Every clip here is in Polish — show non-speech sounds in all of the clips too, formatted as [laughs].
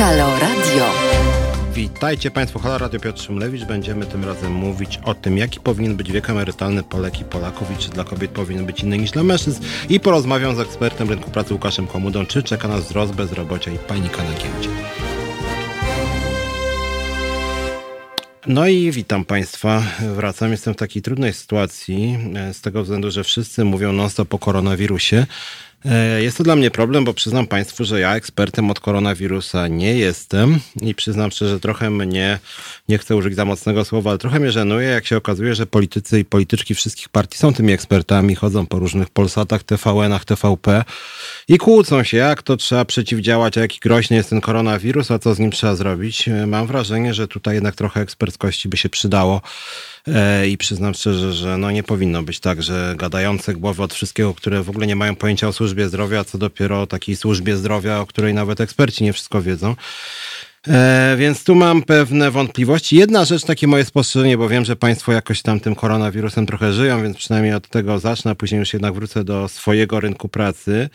Halo Radio. Witajcie Państwo, Halo Radio Piotr Szymlewicz. Będziemy tym razem mówić o tym, jaki powinien być wiek emerytalny Polek i Polaków i czy dla kobiet powinien być inny niż dla mężczyzn. I porozmawiam z ekspertem rynku pracy Łukaszem Komudą, czy czeka nas wzrost bezrobocia i panika na giełdzie. No i witam Państwa. Wracam. Jestem w takiej trudnej sytuacji e, z tego względu, że wszyscy mówią non-stop o koronawirusie. E, jest to dla mnie problem, bo przyznam Państwu, że ja ekspertem od koronawirusa nie jestem i przyznam szczerze, że trochę mnie, nie chcę użyć za mocnego słowa, ale trochę mnie żenuje, jak się okazuje, że politycy i polityczki wszystkich partii są tymi ekspertami, chodzą po różnych Polsatach, TVN-ach, TVP i kłócą się, jak to trzeba przeciwdziałać, a jaki groźny jest ten koronawirus, a co z nim trzeba zrobić. E, mam wrażenie, że tutaj jednak trochę eksperckości by się przydało. E, I przyznam szczerze, że no nie powinno być tak, że gadające głowy od wszystkiego, które w ogóle nie mają pojęcia o służbie zdrowia, co dopiero o takiej służbie zdrowia, o której nawet eksperci nie wszystko wiedzą. E, więc tu mam pewne wątpliwości. Jedna rzecz, takie moje spostrzeżenie, bo wiem, że Państwo jakoś tam tym koronawirusem trochę żyją, więc przynajmniej od tego zacznę, a później już jednak wrócę do swojego rynku pracy.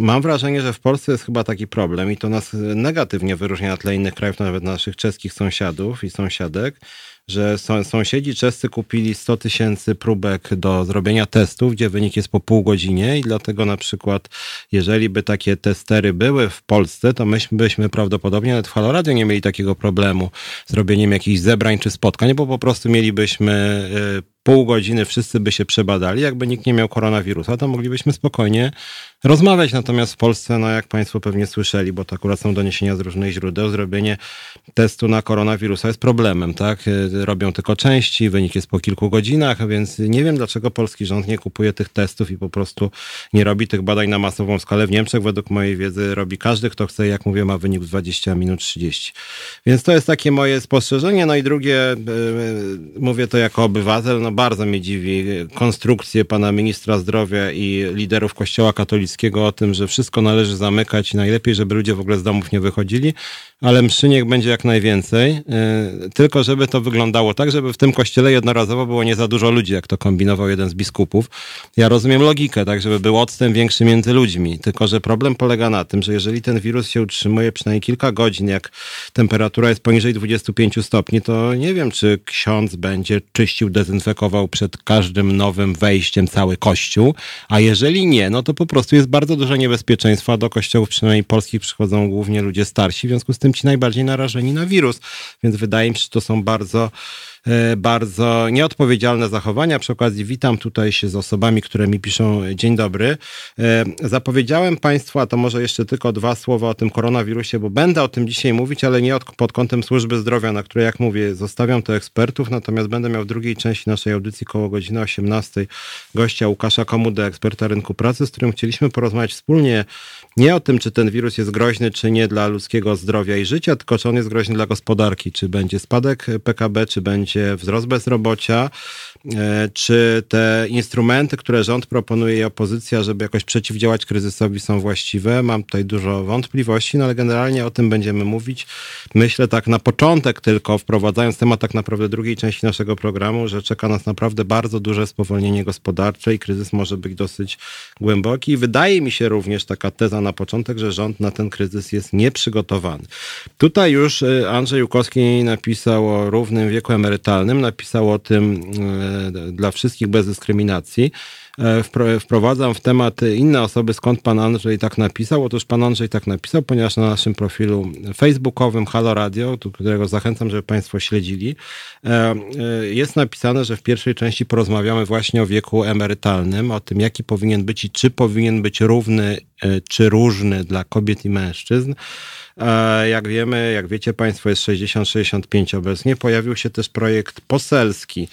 Mam wrażenie, że w Polsce jest chyba taki problem i to nas negatywnie wyróżnia na tle innych krajów, nawet naszych czeskich sąsiadów i sąsiadek że sąsiedzi czescy kupili 100 tysięcy próbek do zrobienia testów, gdzie wynik jest po pół godzinie i dlatego na przykład, jeżeli by takie testery były w Polsce, to myśmy byśmy prawdopodobnie nawet w Haloradio nie mieli takiego problemu z robieniem jakichś zebrań czy spotkań, bo po prostu mielibyśmy y, pół godziny wszyscy by się przebadali, jakby nikt nie miał koronawirusa, to moglibyśmy spokojnie rozmawiać. Natomiast w Polsce, no jak Państwo pewnie słyszeli, bo to akurat są doniesienia z różnych źródeł, zrobienie testu na koronawirusa jest problemem, tak? Robią tylko części, wynik jest po kilku godzinach, więc nie wiem, dlaczego polski rząd nie kupuje tych testów i po prostu nie robi tych badań na masową skalę. W Niemczech, według mojej wiedzy, robi każdy, kto chce, jak mówię, ma wynik w 20 minut 30. Więc to jest takie moje spostrzeżenie. No i drugie, yy, mówię to jako obywatel, no bardzo mnie dziwi konstrukcje pana ministra zdrowia i liderów kościoła katolickiego o tym, że wszystko należy zamykać i najlepiej, żeby ludzie w ogóle z domów nie wychodzili ale mszy niech będzie jak najwięcej, y, tylko żeby to wyglądało tak, żeby w tym kościele jednorazowo było nie za dużo ludzi, jak to kombinował jeden z biskupów. Ja rozumiem logikę, tak, żeby był odstęp większy między ludźmi, tylko że problem polega na tym, że jeżeli ten wirus się utrzymuje przynajmniej kilka godzin, jak temperatura jest poniżej 25 stopni, to nie wiem, czy ksiądz będzie czyścił, dezynfekował przed każdym nowym wejściem cały kościół, a jeżeli nie, no to po prostu jest bardzo duże niebezpieczeństwo, a do kościołów przynajmniej polskich przychodzą głównie ludzie starsi, w związku z tym ci najbardziej narażeni na wirus. Więc wydaje mi się, że to są bardzo bardzo nieodpowiedzialne zachowania. Przy okazji witam tutaj się z osobami, które mi piszą dzień dobry. E, zapowiedziałem Państwu, a to może jeszcze tylko dwa słowa o tym koronawirusie, bo będę o tym dzisiaj mówić, ale nie od, pod kątem służby zdrowia, na której, jak mówię, zostawiam to ekspertów, natomiast będę miał w drugiej części naszej audycji koło godziny 18 gościa Łukasza Komudę, eksperta rynku pracy, z którym chcieliśmy porozmawiać wspólnie nie o tym, czy ten wirus jest groźny, czy nie dla ludzkiego zdrowia i życia, tylko czy on jest groźny dla gospodarki, czy będzie spadek PKB, czy będzie wzrost bezrobocia, czy te instrumenty, które rząd proponuje i opozycja, żeby jakoś przeciwdziałać kryzysowi są właściwe. Mam tutaj dużo wątpliwości, no ale generalnie o tym będziemy mówić. Myślę tak na początek tylko, wprowadzając temat tak naprawdę drugiej części naszego programu, że czeka nas naprawdę bardzo duże spowolnienie gospodarcze i kryzys może być dosyć głęboki. Wydaje mi się również taka teza na początek, że rząd na ten kryzys jest nieprzygotowany. Tutaj już e, Andrzej Jukowski napisał o równym wieku emerytalnym napisał o tym e, dla wszystkich bez dyskryminacji. E, wprowadzam w temat inne osoby, skąd pan Andrzej tak napisał. Otóż pan Andrzej tak napisał, ponieważ na naszym profilu facebookowym Halo Radio, do którego zachęcam, żeby państwo śledzili, e, jest napisane, że w pierwszej części porozmawiamy właśnie o wieku emerytalnym, o tym, jaki powinien być i czy powinien być równy, czy różny dla kobiet i mężczyzn. Jak wiemy, jak wiecie Państwo, jest 60-65 obecnie. Pojawił się też projekt poselski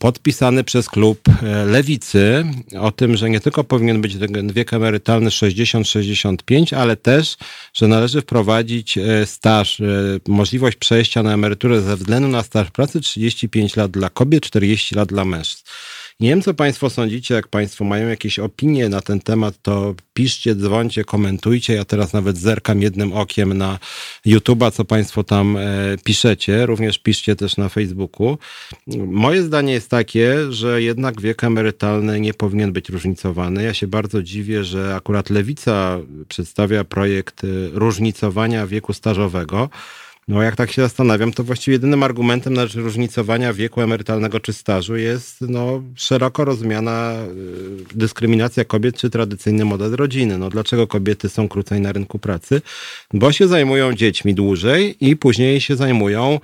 podpisany przez klub e, Lewicy o tym, że nie tylko powinien być wiek emerytalny 60-65, ale też, że należy wprowadzić e, staż, e, możliwość przejścia na emeryturę ze względu na staż pracy 35 lat dla kobiet, 40 lat dla mężczyzn. Nie wiem, co Państwo sądzicie, jak Państwo mają jakieś opinie na ten temat, to piszcie, dzwońcie, komentujcie. Ja teraz nawet zerkam jednym okiem na YouTube'a, co Państwo tam e, piszecie. Również piszcie też na Facebooku. Moje zdanie jest takie, że jednak wiek emerytalny nie powinien być różnicowany. Ja się bardzo dziwię, że akurat Lewica przedstawia projekt e, różnicowania wieku stażowego. No jak tak się zastanawiam, to właściwie jedynym argumentem na rzecz różnicowania wieku emerytalnego czy stażu jest no, szeroko rozumiana y, dyskryminacja kobiet czy tradycyjny model rodziny. No dlaczego kobiety są krócej na rynku pracy? Bo się zajmują dziećmi dłużej i później się zajmują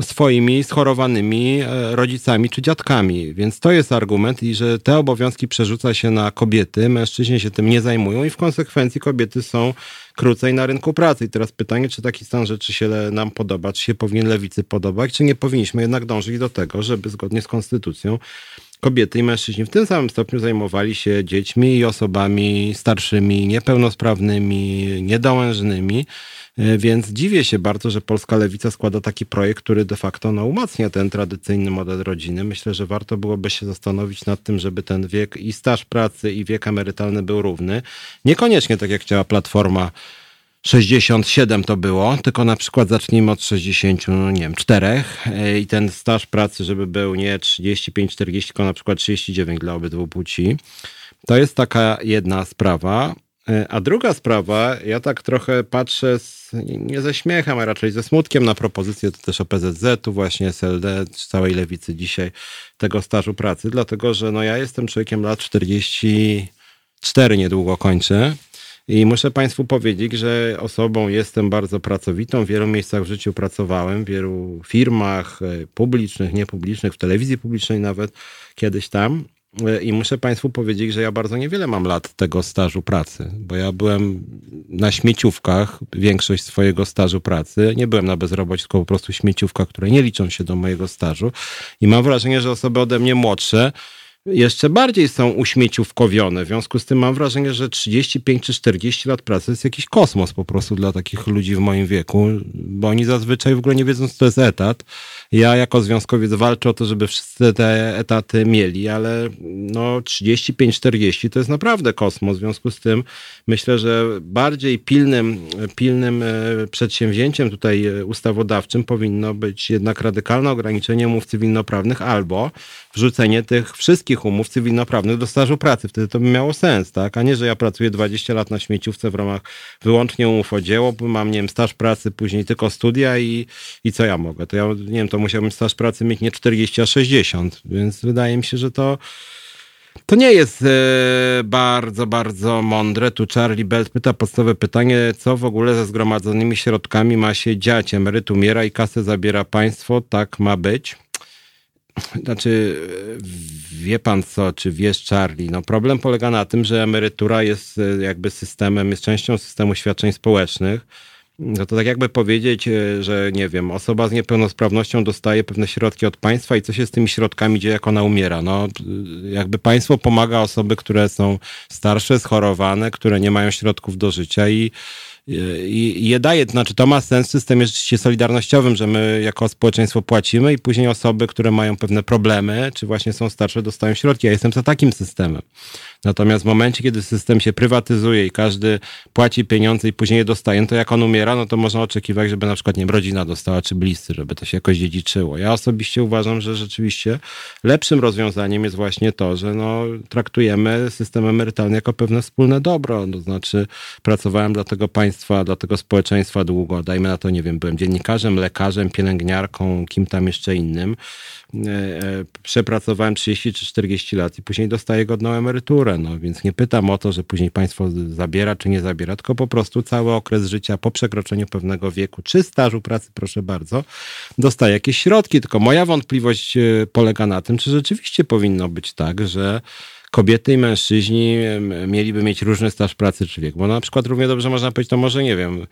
swoimi schorowanymi e, rodzicami czy dziadkami. Więc to jest argument i że te obowiązki przerzuca się na kobiety, mężczyźni się tym nie zajmują i w konsekwencji kobiety są krócej na rynku pracy. I teraz pytanie, czy taki stan rzeczy się nam podoba, czy się powinien lewicy podobać, czy nie powinniśmy jednak dążyć do tego, żeby zgodnie z konstytucją kobiety i mężczyźni w tym samym stopniu zajmowali się dziećmi i osobami starszymi, niepełnosprawnymi, niedołężnymi. E, więc dziwię się bardzo, że polska lewica składa taki projekt, który de facto no, umacnia ten tradycyjny model rodziny. Myślę, że warto byłoby się zastanowić nad tym, żeby ten wiek i staż pracy i wiek emerytalny był równy. Niekoniecznie tak jak chciała Platforma 67 to było, tylko na przykład zacznijmy od 60, no nie wiem, 4 e, i ten staż pracy, żeby był nie 35-40, tylko na przykład 39 dla obydwu płci. To jest taka jedna sprawa. E, a druga sprawa, ja tak trochę patrzę z, nie ze śmiechem, a raczej ze smutkiem na propozycję to też OPZZ-u, właśnie SLD, całej lewicy dzisiaj tego stażu pracy, dlatego że no ja jestem człowiekiem lat 44, niedługo kończę. I muszę Państwu powiedzieć, że osobą jestem bardzo pracowitą. W wielu miejscach w życiu pracowałem, w wielu firmach e, publicznych, niepublicznych, w telewizji publicznej nawet kiedyś tam. E, I muszę Państwu powiedzieć, że ja bardzo niewiele mam lat tego stażu pracy, bo ja byłem na śmieciówkach większość swojego stażu pracy. Nie byłem na bezrobociu, tylko po prostu śmieciówkach, które nie liczą się do mojego stażu. I mam wrażenie, że osoby ode mnie młodsze jeszcze bardziej są uśmieciówkowione. W związku z tym mam wrażenie, że 35 czy 40 lat pracy jest jakiś kosmos po prostu dla takich ludzi w moim wieku, bo oni zazwyczaj w ogóle nie wiedzą, co to jest etat. Ja jako związkowiec walczę o to, żeby wszyscy te etaty mieli, ale no 35-40 to jest naprawdę kosmos. W związku z tym myślę, że bardziej pilnym, pilnym e, przedsięwzięciem tutaj e, ustawodawczym powinno być jednak radykalne ograniczenie umów cywilnoprawnych albo wrzucenie tych wszystkich umów cywilnoprawnych do stażu pracy. Wtedy to by miało sens, tak? A nie, że ja pracuję 20 lat na śmieciówce w ramach wyłącznie umów o dzieło, bo mam, nie wiem, staż pracy, później tylko studia i, i co ja mogę? To ja, nie wiem, to musiałbym staż pracy mieć nie 40, a 60, więc wydaje mi się, że to to nie jest e, bardzo, bardzo mądre. Tu Charlie Belt pyta podstawowe pytanie, co w ogóle ze zgromadzonymi środkami ma się dziać? Emeryt umiera i kasę zabiera państwo, tak ma być? Znaczy, wie pan co, czy wiesz, Charlie? No problem polega na tym, że emerytura jest e, jakby systemem, jest częścią systemu świadczeń społecznych. No to tak jakby powiedzieć, e, że nie wiem, osoba z niepełnosprawnością dostaje pewne środki od państwa i co się z tymi środkami dzieje, jak ona umiera. No, jakby państwo pomaga osoby, które są starsze, schorowane, które nie mają środków do życia i je daje, to znaczy to ma sens, system jest rzeczywiście solidarnościowym, że my jako społeczeństwo płacimy i później osoby, które mają pewne problemy, czy właśnie są starsze, dostają środki. Ja jestem za takim systemem. Natomiast w momencie, kiedy system się prywatyzuje i każdy płaci pieniądze i później je dostaje, no to jak on umiera, no to można oczekiwać, żeby na przykład, nie wiem, rodzina dostała, czy bliscy, żeby to się jakoś dziedziczyło. Ja osobiście uważam, że rzeczywiście lepszym rozwiązaniem jest właśnie to, że no, traktujemy system emerytalny jako pewne wspólne dobro. To znaczy, pracowałem dla tego państwa, dla tego społeczeństwa długo. Dajmy na to, nie wiem, byłem dziennikarzem, lekarzem, pielęgniarką, kim tam jeszcze innym. E, e, przepracowałem 30 czy 40 lat i później dostaję godną emeryturę. No więc nie pytam o to, że później państwo zabiera czy nie zabiera, tylko po prostu cały okres życia po przekroczeniu pewnego wieku czy stażu pracy, proszę bardzo, dostaje jakieś środki. Tylko moja wątpliwość e, polega na tym, czy rzeczywiście powinno być tak, że kobiety i mężczyźni mieliby mieć różny staż pracy czy wiek. Bo na przykład równie dobrze można powiedzieć, to może nie wiem,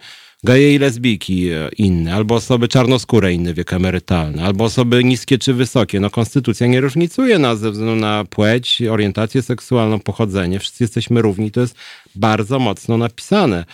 geje i lesbijki e, inne, albo osoby czarnoskóre inny wiek emerytalny, albo osoby niskie czy wysokie. No konstytucja nie różnicuje nas ze względu na płeć, orientację seksualną, pochodzenie. Wszyscy jesteśmy równi. To jest bardzo mocno napisane.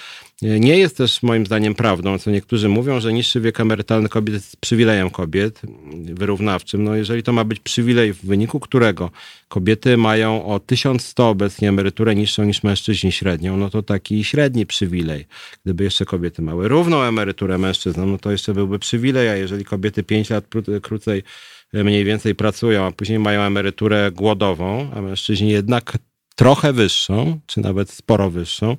Nie jest też moim zdaniem prawdą, co niektórzy mówią, że niższy wiek emerytalny kobiet jest przywilejem kobiet, wyrównawczym. No jeżeli to ma być przywilej, w wyniku którego kobiety mają o 1100 obecnie emeryturę niższą niż mężczyźni średnią, no to taki średni przywilej. Gdyby jeszcze kobiety miały równą emeryturę mężczyznom, no to jeszcze byłby przywilej, a jeżeli kobiety 5 lat krócej mniej więcej pracują, a później mają emeryturę głodową, a mężczyźni jednak trochę wyższą, czy nawet sporo wyższą,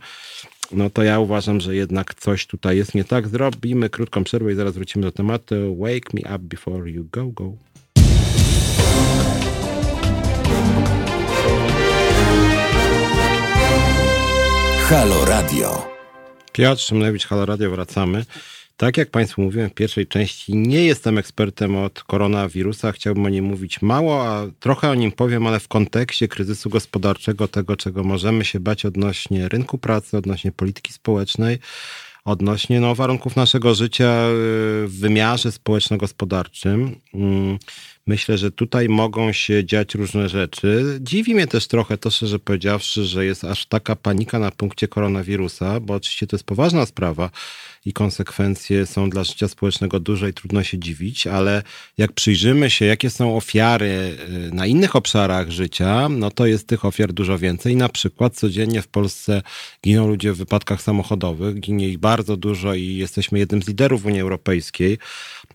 no to ja uważam, że jednak coś tutaj jest nie tak. Zrobimy krótką przerwę i zaraz wrócimy do tematu. Wake me up before you go, go. Halo Radio. Piotr Szymlewicz, Halo Radio, wracamy. Tak jak Państwu mówiłem w pierwszej części, nie jestem ekspertem od koronawirusa. Chciałbym o nim mówić mało, a trochę o nim powiem, ale w kontekście kryzysu gospodarczego, tego czego możemy się bać odnośnie rynku pracy, odnośnie polityki społecznej, odnośnie no, warunków naszego życia y, w wymiarze społeczno-gospodarczym. Mm, myślę, że tutaj mogą się dziać różne rzeczy. Dziwi mnie też trochę to, szczerze powiedziawszy, że jest aż taka panika na punkcie koronawirusa, bo oczywiście to jest poważna sprawa i konsekwencje są dla życia społecznego duże i trudno się dziwić, ale jak przyjrzymy się, jakie są ofiary y, na innych obszarach życia, no to jest tych ofiar dużo więcej. Na przykład codziennie w Polsce giną ludzie w wypadkach samochodowych, ginie ich bardzo dużo i jesteśmy jednym z liderów Unii Europejskiej.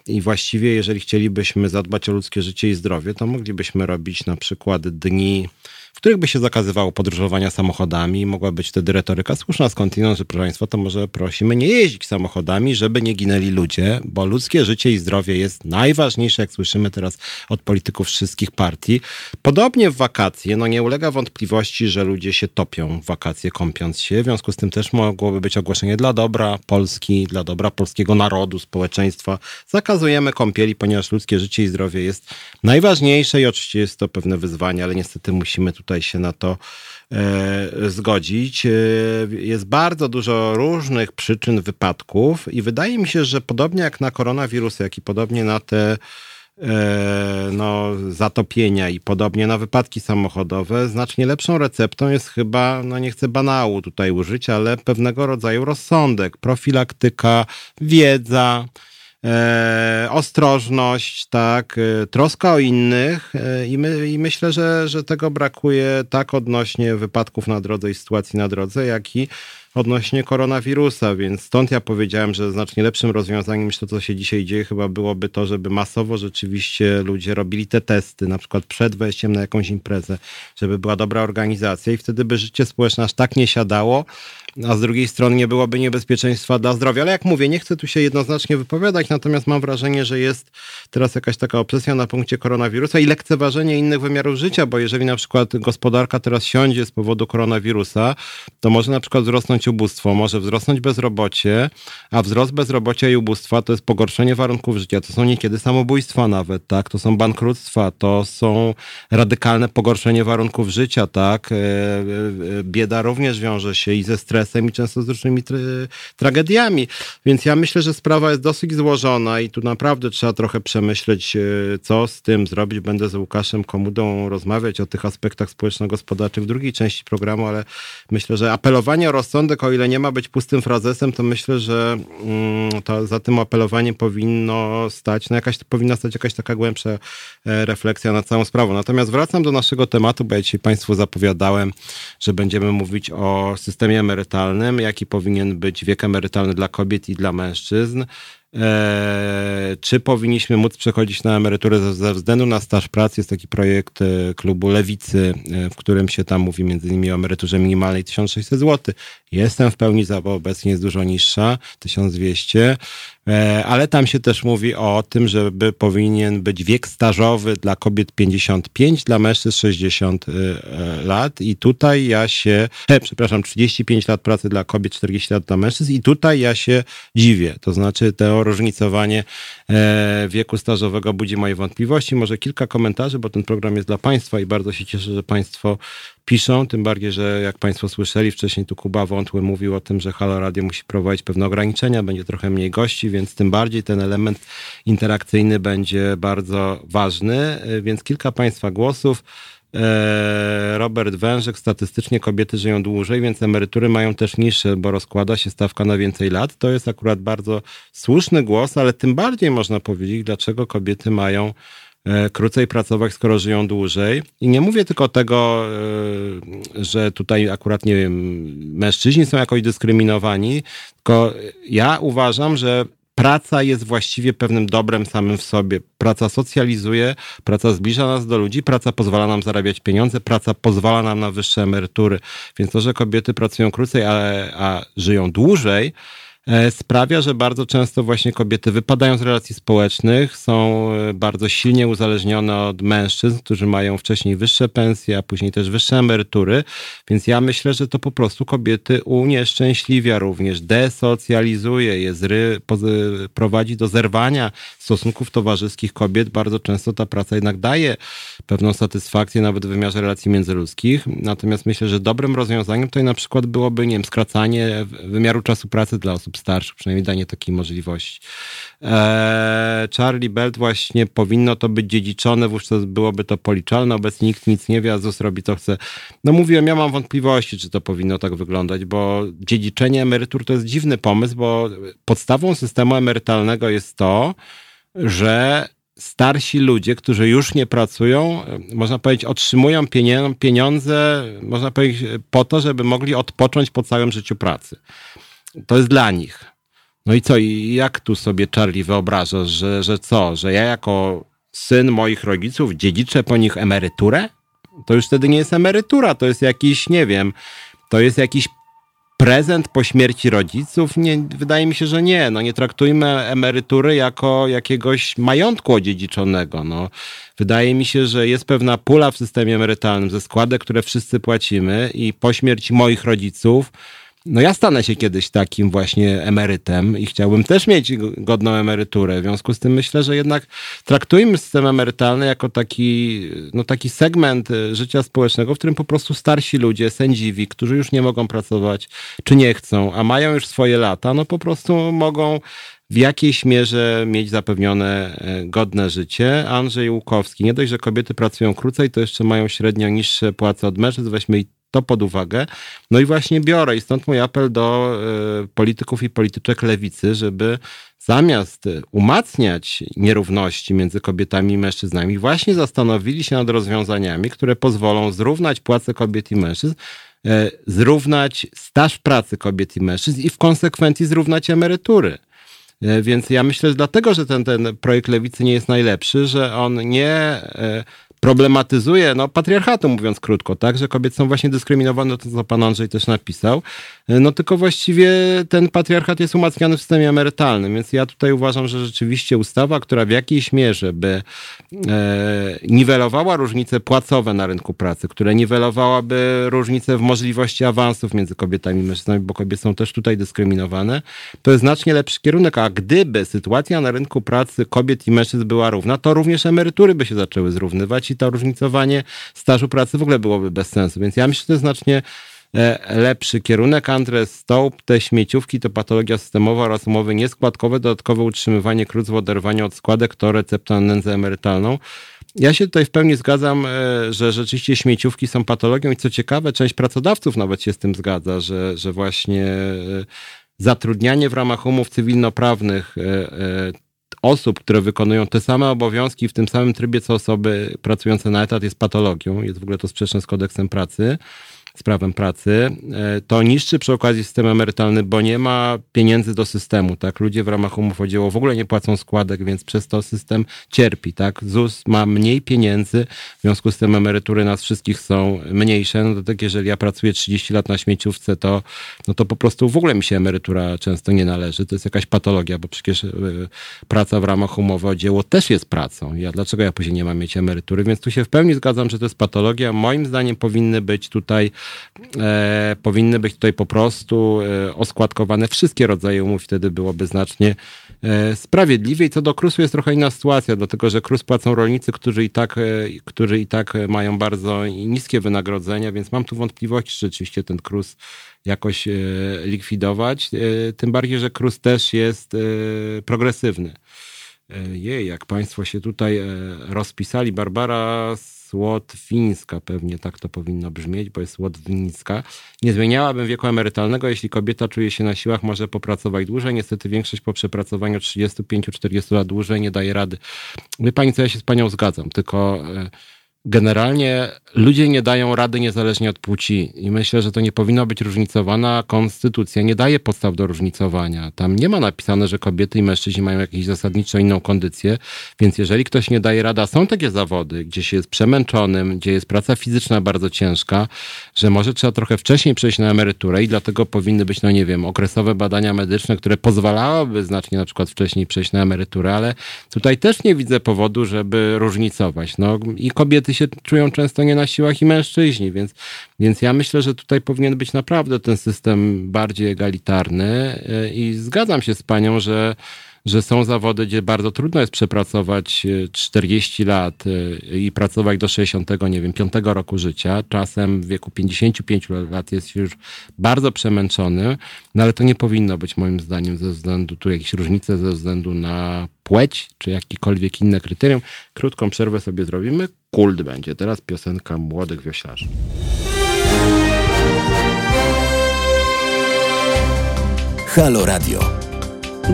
I właściwie, jeżeli chcielibyśmy zadbać o ludzkie życie i zdrowie, to moglibyśmy robić na przykład dni w których by się zakazywało podróżowania samochodami. Mogła być wtedy retoryka słuszna skądinąd, że proszę Państwa, to może prosimy nie jeździć samochodami, żeby nie ginęli ludzie, bo ludzkie życie i zdrowie jest najważniejsze, jak słyszymy teraz od polityków wszystkich partii. Podobnie w wakacje, no nie ulega wątpliwości, że ludzie się topią w wakacje, kąpiąc się. W związku z tym też mogłoby być ogłoszenie dla dobra Polski, dla dobra polskiego narodu, społeczeństwa. Zakazujemy kąpieli, ponieważ ludzkie życie i zdrowie jest najważniejsze i oczywiście jest to pewne wyzwanie, ale niestety musimy tutaj się na to e, zgodzić. E, jest bardzo dużo różnych przyczyn wypadków i wydaje mi się, że podobnie jak na koronawirus, jak i podobnie na te e, no, zatopienia i podobnie na wypadki samochodowe, znacznie lepszą receptą jest chyba, no nie chcę banału tutaj użyć, ale pewnego rodzaju rozsądek, profilaktyka, wiedza, e, ostrożność, tak, e, troska o innych e, i, my, i myślę, że, że tego brakuje tak odnośnie wypadków na drodze i sytuacji na drodze, jak i odnośnie koronawirusa, więc stąd ja powiedziałem, że znacznie lepszym rozwiązaniem niż to, co się dzisiaj dzieje, chyba byłoby to, żeby masowo rzeczywiście ludzie robili te testy, na przykład przed wejściem na jakąś imprezę, żeby była dobra organizacja i wtedy by życie społeczne aż tak nie siadało, a z drugiej strony nie byłoby niebezpieczeństwa dla zdrowia. Ale jak mówię, nie chcę tu się jednoznacznie wypowiadać, natomiast mam wrażenie, że jest teraz jakaś taka obsesja na punkcie koronawirusa i lekceważenie innych wymiarów życia, bo jeżeli na przykład gospodarka teraz siądzie z powodu koronawirusa, to może na przykład wzrosnąć ubóstwo, może wzrosnąć bezrobocie, a wzrost bezrobocia i ubóstwa to jest pogorszenie warunków życia, to są niekiedy samobójstwa nawet, tak, to są bankructwa, to są radykalne pogorszenie warunków życia, tak, e, e, bieda również wiąże się i ze stresem, i często z różnymi tra tragediami. Więc ja myślę, że sprawa jest dosyć złożona i tu naprawdę trzeba trochę przemyśleć, e, co z tym zrobić. Będę z Łukaszem Komudą rozmawiać o tych aspektach społeczno-gospodarczych w drugiej części programu, ale myślę, że apelowanie o rozsądek, o ile nie ma być pustym frazesem, to myślę, że mm, to za tym apelowaniem powinno stać, no jakaś, powinna stać jakaś taka głębsza e, refleksja nad całą sprawą. Natomiast wracam do naszego tematu, bo ja dzisiaj Państwu zapowiadałem, że będziemy mówić o systemie emerytalnym, jaki powinien być wiek emerytalny dla kobiet i dla mężczyzn. E, czy powinniśmy móc przechodzić na emeryturę ze względu na staż pracy? Jest taki projekt e, klubu Lewicy, e, w którym się tam mówi między innymi o emeryturze minimalnej 1600 zł. Jestem w pełni za, bo obecnie jest dużo niższa, 1200. E, ale tam się też mówi o tym, żeby powinien być wiek stażowy dla kobiet 55, dla mężczyzn 60 e, e, lat i tutaj ja się, przepraszam, 35 lat pracy dla kobiet, 40 lat dla mężczyzn i tutaj ja się dziwię. To znaczy to różnicowanie wieku stażowego budzi moje wątpliwości. Może kilka komentarzy, bo ten program jest dla Państwa i bardzo się cieszę, że Państwo piszą, tym bardziej, że jak Państwo słyszeli, wcześniej tu Kuba Wątły mówił o tym, że Halo Radio musi prowadzić pewne ograniczenia, będzie trochę mniej gości, więc tym bardziej ten element interakcyjny będzie bardzo ważny, więc kilka Państwa głosów. E, Robert Wężyk, statystycznie kobiety żyją dłużej, więc emerytury mają też niższe, bo rozkłada się stawka na więcej lat. To jest akurat bardzo słuszny głos, ale tym bardziej można powiedzieć, dlaczego kobiety mają e, krócej pracować, skoro żyją dłużej. I nie mówię tylko tego, e, że tutaj akurat, nie wiem, mężczyźni są jakoś dyskryminowani, tylko ja uważam, że praca jest właściwie pewnym dobrem samym w sobie. Praca socjalizuje, praca zbliża nas do ludzi, praca pozwala nam zarabiać pieniądze, praca pozwala nam na wyższe emerytury. Więc to, że kobiety pracują krócej, a, a żyją dłużej, sprawia, że bardzo często właśnie kobiety wypadają z relacji społecznych, są e, bardzo silnie uzależnione od mężczyzn, którzy mają wcześniej wyższe pensje, a później też wyższe emerytury. Więc ja myślę, że to po prostu kobiety unieszczęśliwia również, desocjalizuje je, zry, prowadzi do zerwania stosunków towarzyskich kobiet. Bardzo często ta praca jednak daje pewną satysfakcję nawet w wymiarze relacji międzyludzkich. Natomiast myślę, że dobrym rozwiązaniem tutaj na przykład byłoby, nie wiem, skracanie wymiaru czasu pracy dla osób starszych, przynajmniej danie takiej możliwości. Eee, Charlie Belt właśnie powinno to być dziedziczone, wówczas byłoby to policzalne, obecnie nikt nic nie wie, a ZUS robi co chce. No mówiłem, ja mam wątpliwości, czy to powinno tak wyglądać, bo dziedziczenie emerytur to jest dziwny pomysł, bo podstawą systemu emerytalnego jest to, że starsi ludzie, którzy już nie pracują, można powiedzieć, otrzymują pieniądze, można powiedzieć, po to, żeby mogli odpocząć po całym życiu pracy. To jest dla nich. No i co, i jak tu sobie Charlie wyobrażasz, że, że co, że ja jako syn moich rodziców dziedziczę po nich emeryturę? To już wtedy nie jest emerytura, to jest jakiś, nie wiem, to jest jakiś prezent po śmierci rodziców? Nie, wydaje mi się, że nie. No nie traktujmy emerytury jako jakiegoś majątku odziedziczonego. No, wydaje mi się, że jest pewna pula w systemie emerytalnym ze składek, które wszyscy płacimy i po śmierci moich rodziców no ja stanę się kiedyś takim właśnie emerytem i chciałbym też mieć godną emeryturę. W związku z tym myślę, że jednak traktujmy system emerytalny jako taki, no taki segment y, życia społecznego, w którym po prostu starsi ludzie, sędziwi, którzy już nie mogą pracować, czy nie chcą, a mają już swoje lata, no po prostu mogą w jakiejś mierze mieć zapewnione e, godne życie. Andrzej Łukowski, nie dość, że kobiety pracują krócej, to jeszcze mają średnio niższe płace od mężczyzn. Weźmy to pod uwagę. No i właśnie biorę i stąd mój apel do y, polityków i polityczek lewicy, żeby zamiast umacniać nierówności między kobietami i mężczyznami, właśnie zastanowili się nad rozwiązaniami, które pozwolą zrównać płace kobiet i mężczyzn, y, zrównać staż pracy kobiet i mężczyzn i w konsekwencji zrównać emerytury. E, więc ja myślę, że dlatego, że ten, ten projekt lewicy nie jest najlepszy, że on nie problematyzuje, no patriarchatu mówiąc krótko, tak, że kobiety są właśnie dyskryminowane, to co pan Andrzej też napisał, no tylko właściwie ten patriarchat jest umacniany w systemie emerytalnym, więc ja tutaj uważam, że rzeczywiście ustawa, która w jakiejś mierze by e, niwelowała różnice płacowe na rynku pracy, która niwelowałaby różnice w możliwości awansów między kobietami i mężczyznami, bo kobiety są też tutaj dyskryminowane, to jest znacznie lepszy kierunek, a gdyby sytuacja na rynku pracy kobiet i mężczyzn była równa, to również emerytury by się zaczęły zrównywać i to różnicowanie stażu pracy w ogóle byłoby bez sensu, więc ja myślę, że to jest znacznie E, lepszy kierunek. Andres Stołp, te śmieciówki to patologia systemowa oraz umowy nieskładkowe, dodatkowe utrzymywanie krótz w oderwaniu od składek to recepta na nędzę emerytalną. Ja się tutaj w pełni zgadzam, e, że rzeczywiście śmieciówki są patologią i co ciekawe, część pracodawców nawet się z tym zgadza, że, że właśnie e, zatrudnianie w ramach umów cywilnoprawnych osób, które wykonują te same obowiązki w tym samym trybie co osoby pracujące na etat jest patologią, jest w ogóle to sprzeczne z kodeksem pracy z prawem pracy, e, to niszczy przy okazji system emerytalny, bo nie ma pieniędzy do systemu, tak? Ludzie w ramach umów o dzieło w ogóle nie płacą składek, więc przez to system cierpi, tak? ZUS ma mniej pieniędzy, w związku z tym emerytury nas wszystkich są mniejsze, no to tak jeżeli ja pracuję 30 lat na śmieciówce, to, no to po prostu w ogóle mi się emerytura często nie należy, to jest jakaś patologia, bo przecież e, praca w ramach umowy o dzieło też jest pracą. Ja, dlaczego ja później nie mam mieć emerytury? Więc tu się w pełni zgadzam, że to jest patologia. Moim zdaniem powinny być tutaj e, powinny być tutaj po prostu e, oskładkowane wszystkie rodzaje umów, wtedy byłoby znacznie e, sprawiedliwiej. Co do KRUS-u jest trochę inna sytuacja, dlatego że KRUS płacą rolnicy, którzy i tak, e, którzy i tak mają bardzo niskie wynagrodzenia, więc mam tu wątpliwości, czy rzeczywiście ten KRUS jakoś e, likwidować. E, tym bardziej, że KRUS też jest progresywny. Jej, jak Państwo się tutaj rozpisali. Barbara Słotwińska, pewnie tak to powinno brzmieć, bo jest Słotwińska. Nie zmieniałabym wieku emerytalnego, jeśli kobieta czuje się na siłach, może popracować dłużej. Niestety większość po przepracowaniu 35-40 lat dłużej nie daje rady. Wie pani co, ja się z panią zgadzam, tylko e, generalnie ludzie nie dają rady niezależnie od płci i myślę, że to nie powinno być różnicowana. Konstytucja nie daje podstaw do różnicowania. Tam nie ma napisane, że kobiety i mężczyźni mają jakąś zasadniczo inną kondycję, więc jeżeli ktoś nie daje rada, są takie zawody, gdzie się jest przemęczonym, gdzie jest praca fizyczna bardzo ciężka, że może trzeba trochę wcześniej przejść na emeryturę i dlatego powinny być, no nie wiem, okresowe badania medyczne, które pozwalałyby znacznie na przykład wcześniej przejść na emeryturę, ale tutaj też nie widzę powodu, żeby różnicować. No i kobiety kobiety się czują często nie na siłach i mężczyźni, więc, więc ja myślę, że tutaj powinien być naprawdę ten system bardziej egalitarny e, i zgadzam się z panią, że że są zawody, gdzie bardzo trudno jest przepracować 40 e, lat e, i pracować do 60, nie wiem, 5 roku życia. Czasem w wieku 55 lat jest już bardzo przemęczony, no ale to nie powinno być moim zdaniem ze względu, tu jakieś różnice ze względu na płeć, czy jakiekolwiek inne kryterium. Krótką przerwę sobie zrobimy. Kult będzie. Teraz piosenka Młodych Wioślarzy. Halo Radio.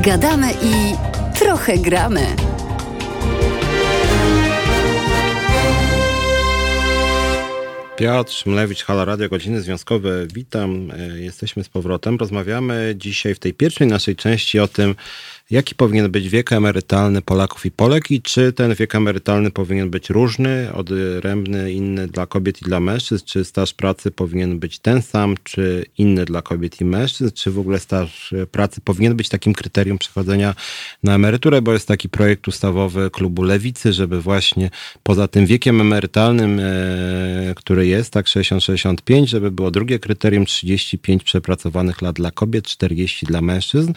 Gadamy i trochę gramy. Piotr Szmlewicz, Halo Radio, godziny związkowe. Witam, e, jesteśmy z powrotem. Rozmawiamy dzisiaj w tej pierwszej naszej części o tym, Jaki powinien być wiek emerytalny Polaków i Polek i czy ten wiek emerytalny powinien być różny, odrębny, inny dla kobiet i dla mężczyzn? Czy staż pracy powinien być ten sam, czy inny dla kobiet i mężczyzn? Czy w ogóle staż pracy powinien być takim kryterium przechodzenia na emeryturę? Bo jest taki projekt ustawowy klubu Lewicy, żeby właśnie poza tym wiekiem emerytalnym, e, który jest, tak 60-65, żeby było drugie kryterium 35 przepracowanych lat dla kobiet, 40 dla mężczyzn.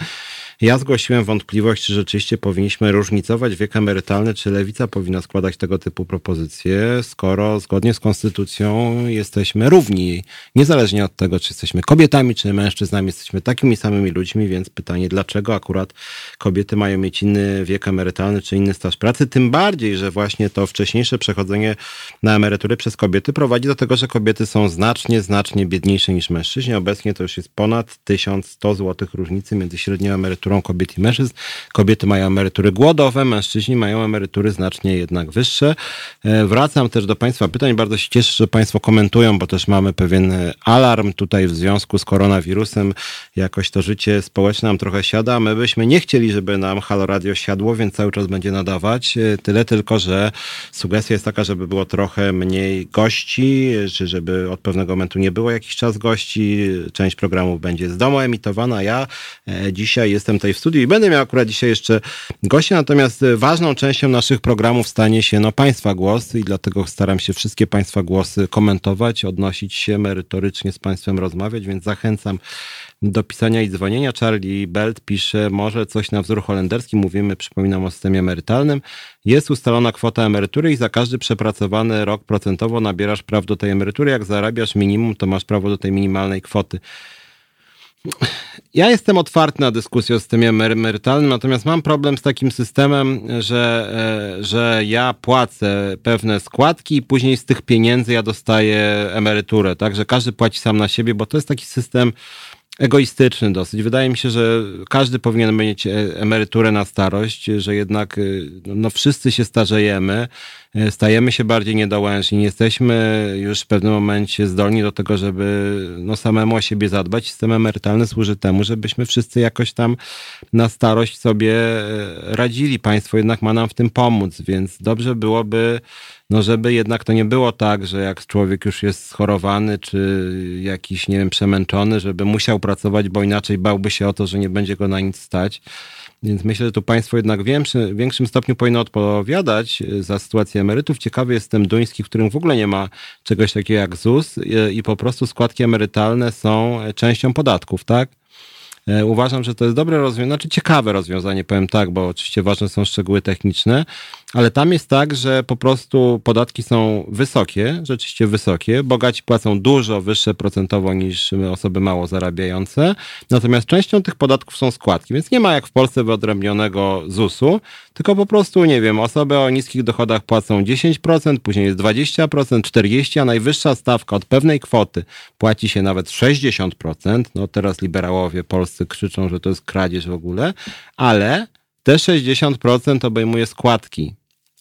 Ja zgłosiłem wątpliwość, czy rzeczywiście powinniśmy różnicować wiek emerytalny, czy lewica powinna składać tego typu propozycje, skoro zgodnie z konstytucją jesteśmy równi. Niezależnie od tego, czy jesteśmy kobietami, czy mężczyznami, jesteśmy takimi samymi ludźmi, więc pytanie, dlaczego akurat kobiety mają mieć inny wiek emerytalny, czy inny staż pracy? Tym bardziej, że właśnie to wcześniejsze przechodzenie na emerytury przez kobiety prowadzi do tego, że kobiety są znacznie, znacznie biedniejsze niż mężczyźni. Obecnie to już jest ponad 1100 zł różnicy między średnią emeryturą emeryturą kobiet i mężczyzn. Kobiety mają emerytury głodowe, mężczyźni mają emerytury znacznie jednak wyższe. E, wracam też do Państwa pytań. Bardzo się cieszę, że Państwo komentują, bo też mamy pewien e, alarm tutaj w związku z koronawirusem. Jakoś to życie społeczne nam trochę siada. My byśmy nie chcieli, żeby nam Halo Radio siadło, więc cały czas będzie nadawać. E, tyle tylko, że sugestia jest taka, żeby było trochę mniej gości, czy żeby od pewnego momentu nie było jakiś czas gości. Część programów będzie z domu emitowana. Ja dzisiaj jestem tutaj w studiu i będę miał akurat dzisiaj jeszcze gości, natomiast ważną częścią naszych programów stanie się no, Państwa głos i dlatego staram się wszystkie Państwa głosy komentować, odnosić się merytorycznie z Państwem rozmawiać, więc zachęcam do pisania i dzwonienia. Charlie Belt pisze, może coś na wzór holenderski, mówimy, przypominam o systemie emerytalnym. Jest ustalona kwota emerytury i za każdy przepracowany rok procentowo nabierasz praw do tej emerytury. Jak zarabiasz minimum, to masz prawo do tej minimalnej kwoty. Ja jestem otwarty na dyskusję o systemie emerytalnym, natomiast mam problem z takim systemem, że, e, że ja płacę pewne składki i później z tych pieniędzy ja dostaję emeryturę, tak? Że każdy płaci sam na siebie, bo to jest taki system egoistyczny dosyć. Wydaje mi się, że każdy powinien mieć e, emeryturę na starość, że jednak e, no, no wszyscy się starzejemy, e, stajemy się bardziej niedołężni, nie jesteśmy już w pewnym momencie zdolni do tego, żeby no, samemu o siebie zadbać. System emerytalny służy temu, żebyśmy wszyscy jakoś tam na starość sobie radzili. Państwo jednak ma nam w tym pomóc, więc dobrze byłoby no żeby jednak to nie było tak, że jak człowiek już jest schorowany, czy jakiś, nie wiem, przemęczony, żeby musiał pracować, bo inaczej bałby się o to, że nie będzie go na nic stać. Więc myślę, że tu państwo jednak w większym, większym stopniu powinno odpowiadać za sytuację emerytów. Ciekawy jest system duński, w którym w ogóle nie ma czegoś takiego jak ZUS i, i po prostu składki emerytalne są częścią podatków, tak? E, uważam, że to jest dobre rozwiązanie, znaczy ciekawe rozwiązanie, powiem tak, bo oczywiście ważne są szczegóły techniczne, ale tam jest tak, że po prostu podatki są wysokie, rzeczywiście wysokie. Bogaci płacą dużo wyższe procentowo niż osoby mało zarabiające. Natomiast częścią tych podatków są składki, więc nie ma jak w Polsce wyodrębnionego ZUS-u, tylko po prostu, nie wiem, osoby o niskich dochodach płacą 10%, później jest 20%, 40%, a najwyższa stawka od pewnej kwoty płaci się nawet 60%. No teraz liberałowie polscy krzyczą, że to jest kradzież w ogóle, ale te 60% obejmuje składki.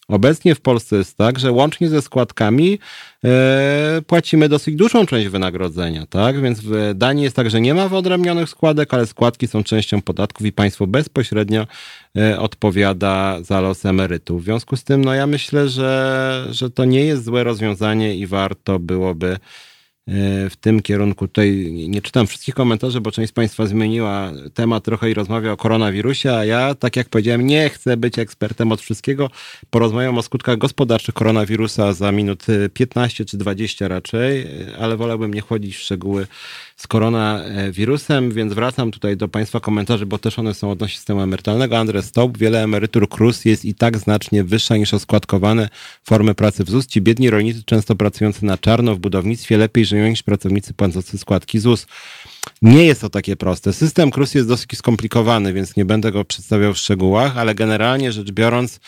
Obecnie w Polsce jest tak, że łącznie ze składkami e, płacimy dosyć dużą część wynagrodzenia, tak? Więc w Danii jest tak, że nie ma wyodrębnionych składek, ale składki są częścią podatków i państwo bezpośrednio e, odpowiada za los emerytów. W związku z tym, no ja myślę, że, że to nie jest złe rozwiązanie i warto byłoby w tym kierunku. Tutaj nie czytam wszystkich komentarzy, bo część z Państwa zmieniła temat trochę i rozmawia o koronawirusie, a ja, tak jak powiedziałem, nie chcę być ekspertem od wszystkiego. Porozmawiam o skutkach gospodarczych koronawirusa za minut 15 czy 20 raczej, ale wolałbym nie wchodzić w szczegóły z koronawirusem, więc wracam tutaj do Państwa komentarzy, bo też one są odnośnie systemu emerytalnego. Andres Stop, wiele emerytur KRUS jest i tak znacznie wyższa niż oskładkowane formy pracy w ZUS. Ci biedni rolnicy, często pracujący na czarno w budownictwie, lepiej żyją niż pracownicy płacący składki ZUS. Nie jest to takie proste. System KRUS jest dosyć skomplikowany, więc nie będę go przedstawiał w szczegółach, ale generalnie rzecz biorąc,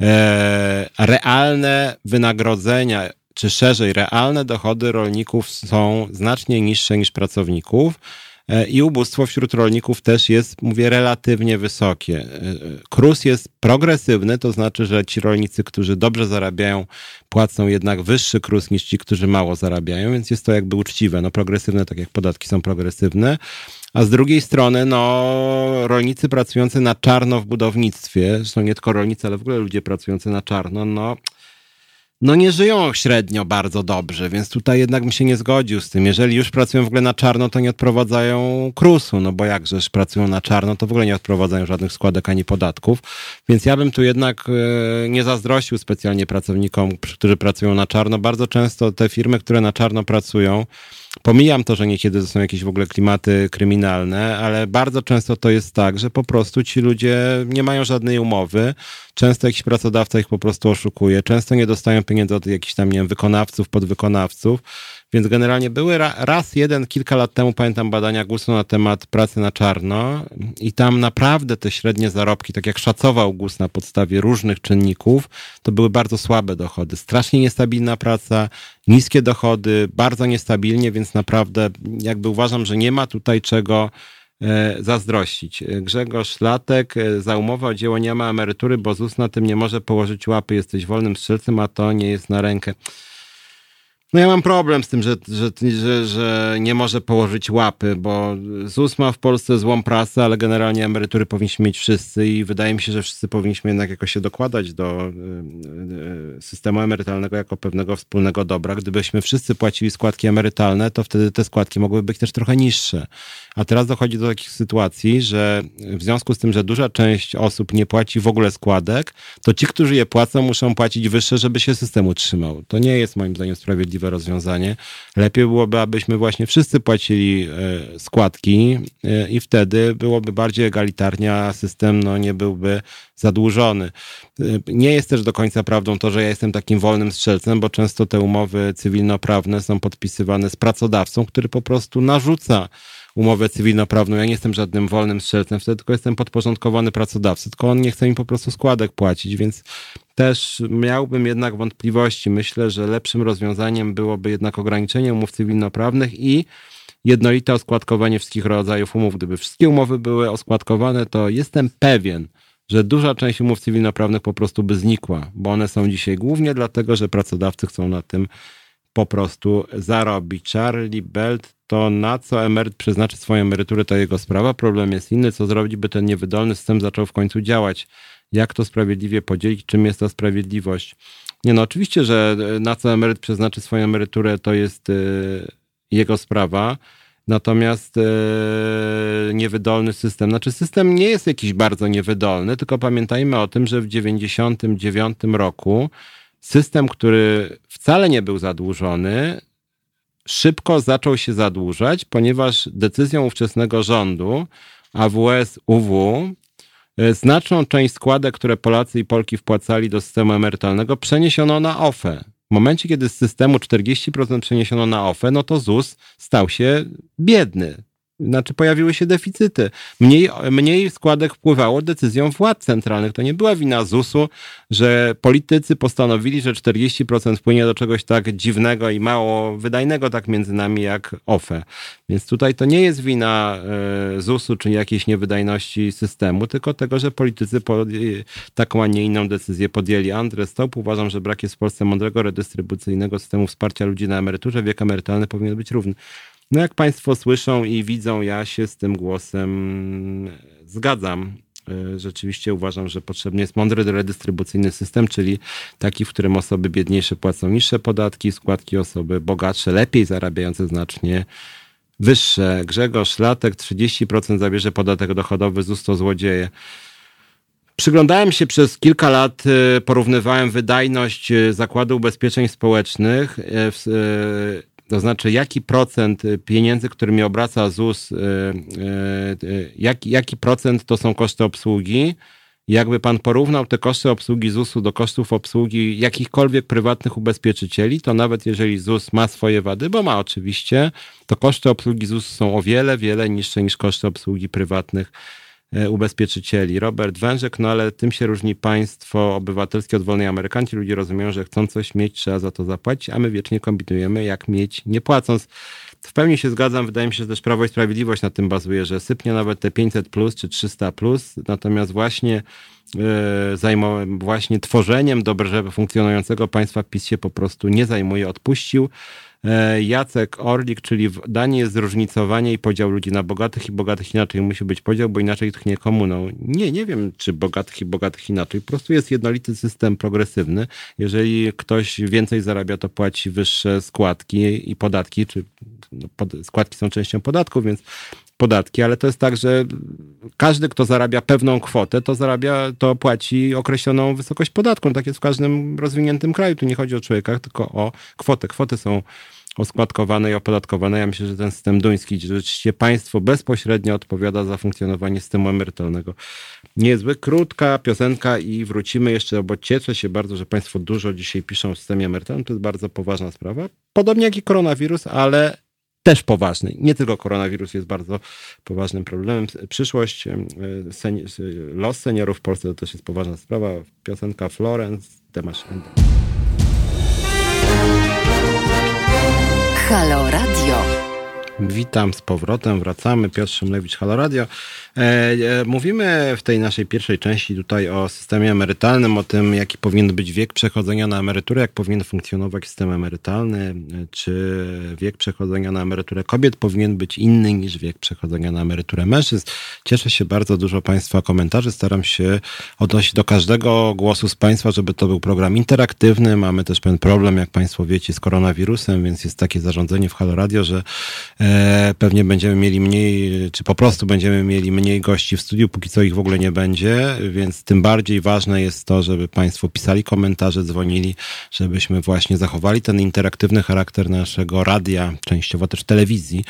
e, realne wynagrodzenia czy szerzej realne dochody rolników są znacznie niższe niż pracowników. E, I ubóstwo wśród rolników też jest, mówię, relatywnie wysokie. E, KRUS jest progresywny, to znaczy, że ci rolnicy, którzy dobrze zarabiają, płacą jednak wyższy KRUS niż ci, którzy mało zarabiają, więc jest to jakby uczciwe. No progresywne, tak jak podatki są progresywne. A z drugiej strony, no, rolnicy pracujący na czarno w budownictwie, zresztą nie tylko rolnicy, ale w ogóle ludzie pracujący na czarno, no, no nie żyją średnio bardzo dobrze, więc tutaj jednak bym się nie zgodził z tym. Jeżeli już pracują w ogóle na czarno, to nie odprowadzają krusu, no bo jakżeż pracują na czarno, to w ogóle nie odprowadzają żadnych składek ani podatków. Więc ja bym tu jednak e, nie zazdrościł specjalnie pracownikom, którzy pracują na czarno. Bardzo często te firmy, które na czarno pracują, Pomijam to, że niekiedy to są jakieś w ogóle klimaty kryminalne, ale bardzo często to jest tak, że po prostu ci ludzie nie mają żadnej umowy. Często jakiś pracodawca ich po prostu oszukuje. Często nie dostają pieniędzy od jakichś tam, nie wiem, wykonawców, podwykonawców. Więc generalnie były raz jeden, kilka lat temu, pamiętam badania GUS-u na temat pracy na czarno i tam naprawdę te średnie zarobki, tak jak szacował GUS na podstawie różnych czynników, to były bardzo słabe dochody. Strasznie niestabilna praca, niskie dochody, bardzo niestabilnie, więc naprawdę jakby uważam, że nie ma tutaj czego e, zazdrościć. Grzegorz Latek, e, za umowę o dzieło nie ma emerytury, bo ZUS na tym nie może położyć łapy, jesteś wolnym strzelcem, a to nie jest na rękę. No ja mam problem z tym, że, że, że, że, nie może położyć łapy, bo ZUS ma w Polsce złą prasę, ale generalnie emerytury powinniśmy mieć wszyscy i wydaje mi się, że wszyscy powinniśmy jednak jakoś się dokładać do y, y, systemu emerytalnego jako pewnego wspólnego dobra. Gdybyśmy wszyscy płacili składki emerytalne, to wtedy te składki mogłyby być też trochę niższe. A teraz dochodzi do takich sytuacji, że w związku z tym, że duża część osób nie płaci w ogóle składek, to ci, którzy je płacą, muszą płacić wyższe, żeby się system utrzymał. To nie jest moim zdaniem sprawiedliwe rozwiązanie. Lepiej byłoby, abyśmy właśnie wszyscy płacili e, składki e, i wtedy byłoby bardziej egalitarnie, a system no, nie byłby zadłużony. E, nie jest też do końca prawdą to, że ja jestem takim wolnym strzelcem, bo często te umowy cywilnoprawne są podpisywane z pracodawcą, który po prostu narzuca umowę cywilnoprawną. Ja nie jestem żadnym wolnym strzelcem, wtedy tylko jestem podporządkowany pracodawcy, tylko on nie chce mi po prostu składek płacić, więc też miałbym jednak wątpliwości. Myślę, że lepszym rozwiązaniem byłoby jednak ograniczenie umów cywilnoprawnych i jednolite oskładkowanie wszystkich rodzajów umów. Gdyby wszystkie umowy były oskładkowane, to jestem pewien, że duża część umów cywilnoprawnych po prostu by znikła, bo one są dzisiaj głównie dlatego, że pracodawcy chcą na tym po prostu zarobić. Charlie Belt to na co emeryt przeznaczy swoją emeryturę, to jego sprawa. Problem jest inny, co zrobić, by ten niewydolny system zaczął w końcu działać. Jak to sprawiedliwie podzielić, czym jest ta sprawiedliwość? Nie no, oczywiście, że na co emeryt przeznaczy swoją emeryturę, to jest yy, jego sprawa. Natomiast yy, niewydolny system, znaczy system nie jest jakiś bardzo niewydolny, tylko pamiętajmy o tym, że w 1999 roku system, który wcale nie był zadłużony, szybko zaczął się zadłużać, ponieważ decyzją ówczesnego rządu AWS, UW, e, znaczną część składek, które Polacy i Polki wpłacali do systemu emerytalnego, przeniesiono na OFE. W momencie, kiedy z systemu 40% przeniesiono na OFE, no to ZUS stał się biedny. Znaczy pojawiły się deficyty. Mniej, mniej składek wpływało decyzją władz centralnych. To nie była wina ZUS-u, że politycy postanowili, że 40% wpłynie do czegoś tak dziwnego i mało wydajnego tak między nami jak OFE. Więc tutaj to nie jest wina e, ZUS-u czy jakiejś niewydajności systemu, tylko tego, że politycy taką, a nie inną decyzję podjęli. Andrzej Stop uważam, że brak jest w Polsce mądrego, redystrybucyjnego systemu wsparcia ludzi na emeryturze. Wiek emerytalny powinien być równy. No jak Państwo słyszą i widzą, ja się z tym głosem zgadzam. E, rzeczywiście uważam, że potrzebny jest mądry redystrybucyjny system, czyli taki, w którym osoby biedniejsze płacą niższe podatki, składki osoby bogatsze, lepiej zarabiające znacznie wyższe. Grzegorz Latek 30% zabierze podatek dochodowy, ZUS to złodzieje. Przyglądałem się przez kilka lat, e, porównywałem wydajność e, Zakładu Ubezpieczeń Społecznych to znaczy, jaki procent y, pieniędzy, którymi obraca ZUS, y, y, jaki, jaki procent to są koszty obsługi? Jakby pan porównał te koszty obsługi ZUS-u do kosztów obsługi jakichkolwiek prywatnych ubezpieczycieli, to nawet jeżeli ZUS ma swoje wady, bo ma oczywiście, to koszty obsługi ZUS są o wiele, wiele niższe niż koszty obsługi prywatnych ubezpieczycieli. Robert Wężek, no ale tym się różni państwo obywatelskie od wolnej Amerykanci. Ludzie rozumieją, że chcą coś mieć, trzeba za to zapłacić, a my wiecznie kombinujemy, jak mieć, nie płacąc. W pełni się zgadzam. Wydaje mi się, że też Prawo i Sprawiedliwość na tym bazuje, że sypnie nawet te 500 plus czy 300 plus, natomiast właśnie e, zajmował właśnie tworzeniem dobrze funkcjonującego państwa PiS się po prostu nie zajmuje, odpuścił. E, Jacek Orlik, czyli w Danii jest zróżnicowanie i podział ludzi na bogatych i bogatych inaczej musi być podział, bo inaczej tchnie komuną. Nie, nie wiem, czy bogatych i bogatych inaczej. Po prostu jest jednolity system progresywny. Jeżeli ktoś więcej zarabia, to płaci wyższe składki i podatki, czy no, pod, składki są częścią podatków, więc podatki, ale to jest tak, że każdy, kto zarabia pewną kwotę, to zarabia, to płaci określoną wysokość podatku. No tak jest w każdym rozwiniętym kraju. Tu nie chodzi o człowieka, tylko o kwotę. Kwoty są oskładkowane i opodatkowane. Ja myślę, że ten system duński, gdzie rzeczywiście państwo bezpośrednio odpowiada za funkcjonowanie systemu emerytalnego. Niezły, krótka piosenka i wrócimy jeszcze, bo cieszę się bardzo, że państwo dużo dzisiaj piszą o systemie emerytalnym. To jest bardzo poważna sprawa. Podobnie jak i koronawirus, ale też poważny. Nie tylko koronawirus jest bardzo poważnym problemem. Przyszłość, sen, los seniorów w Polsce to też jest poważna sprawa. Piosenka Florence, Demasz Halo Radio. Witam z powrotem, wracamy. Piotr Szymlewicz, Halo Radio. E, e, mówimy w tej naszej pierwszej części tutaj o systemie emerytalnym, o tym, jaki powinien być wiek przechodzenia na emeryturę, jak powinien funkcjonować system emerytalny, e, czy wiek przechodzenia na emeryturę kobiet powinien być inny niż wiek przechodzenia na emeryturę mężczyzn. Cieszę się bardzo, dużo Państwa komentarzy. Staram się odnosić do każdego głosu z Państwa, żeby to był program interaktywny. Mamy też pewien problem, jak Państwo wiecie, z koronawirusem, więc jest takie zarządzenie w Halo Radio, że pewnie będziemy mieli mniej, czy po prostu będziemy mieli mniej gości w studiu, póki co ich w ogóle nie będzie, więc tym bardziej ważne jest to, żeby Państwo pisali komentarze, dzwonili, żebyśmy właśnie zachowali ten interaktywny charakter naszego radia, częściowo też telewizji.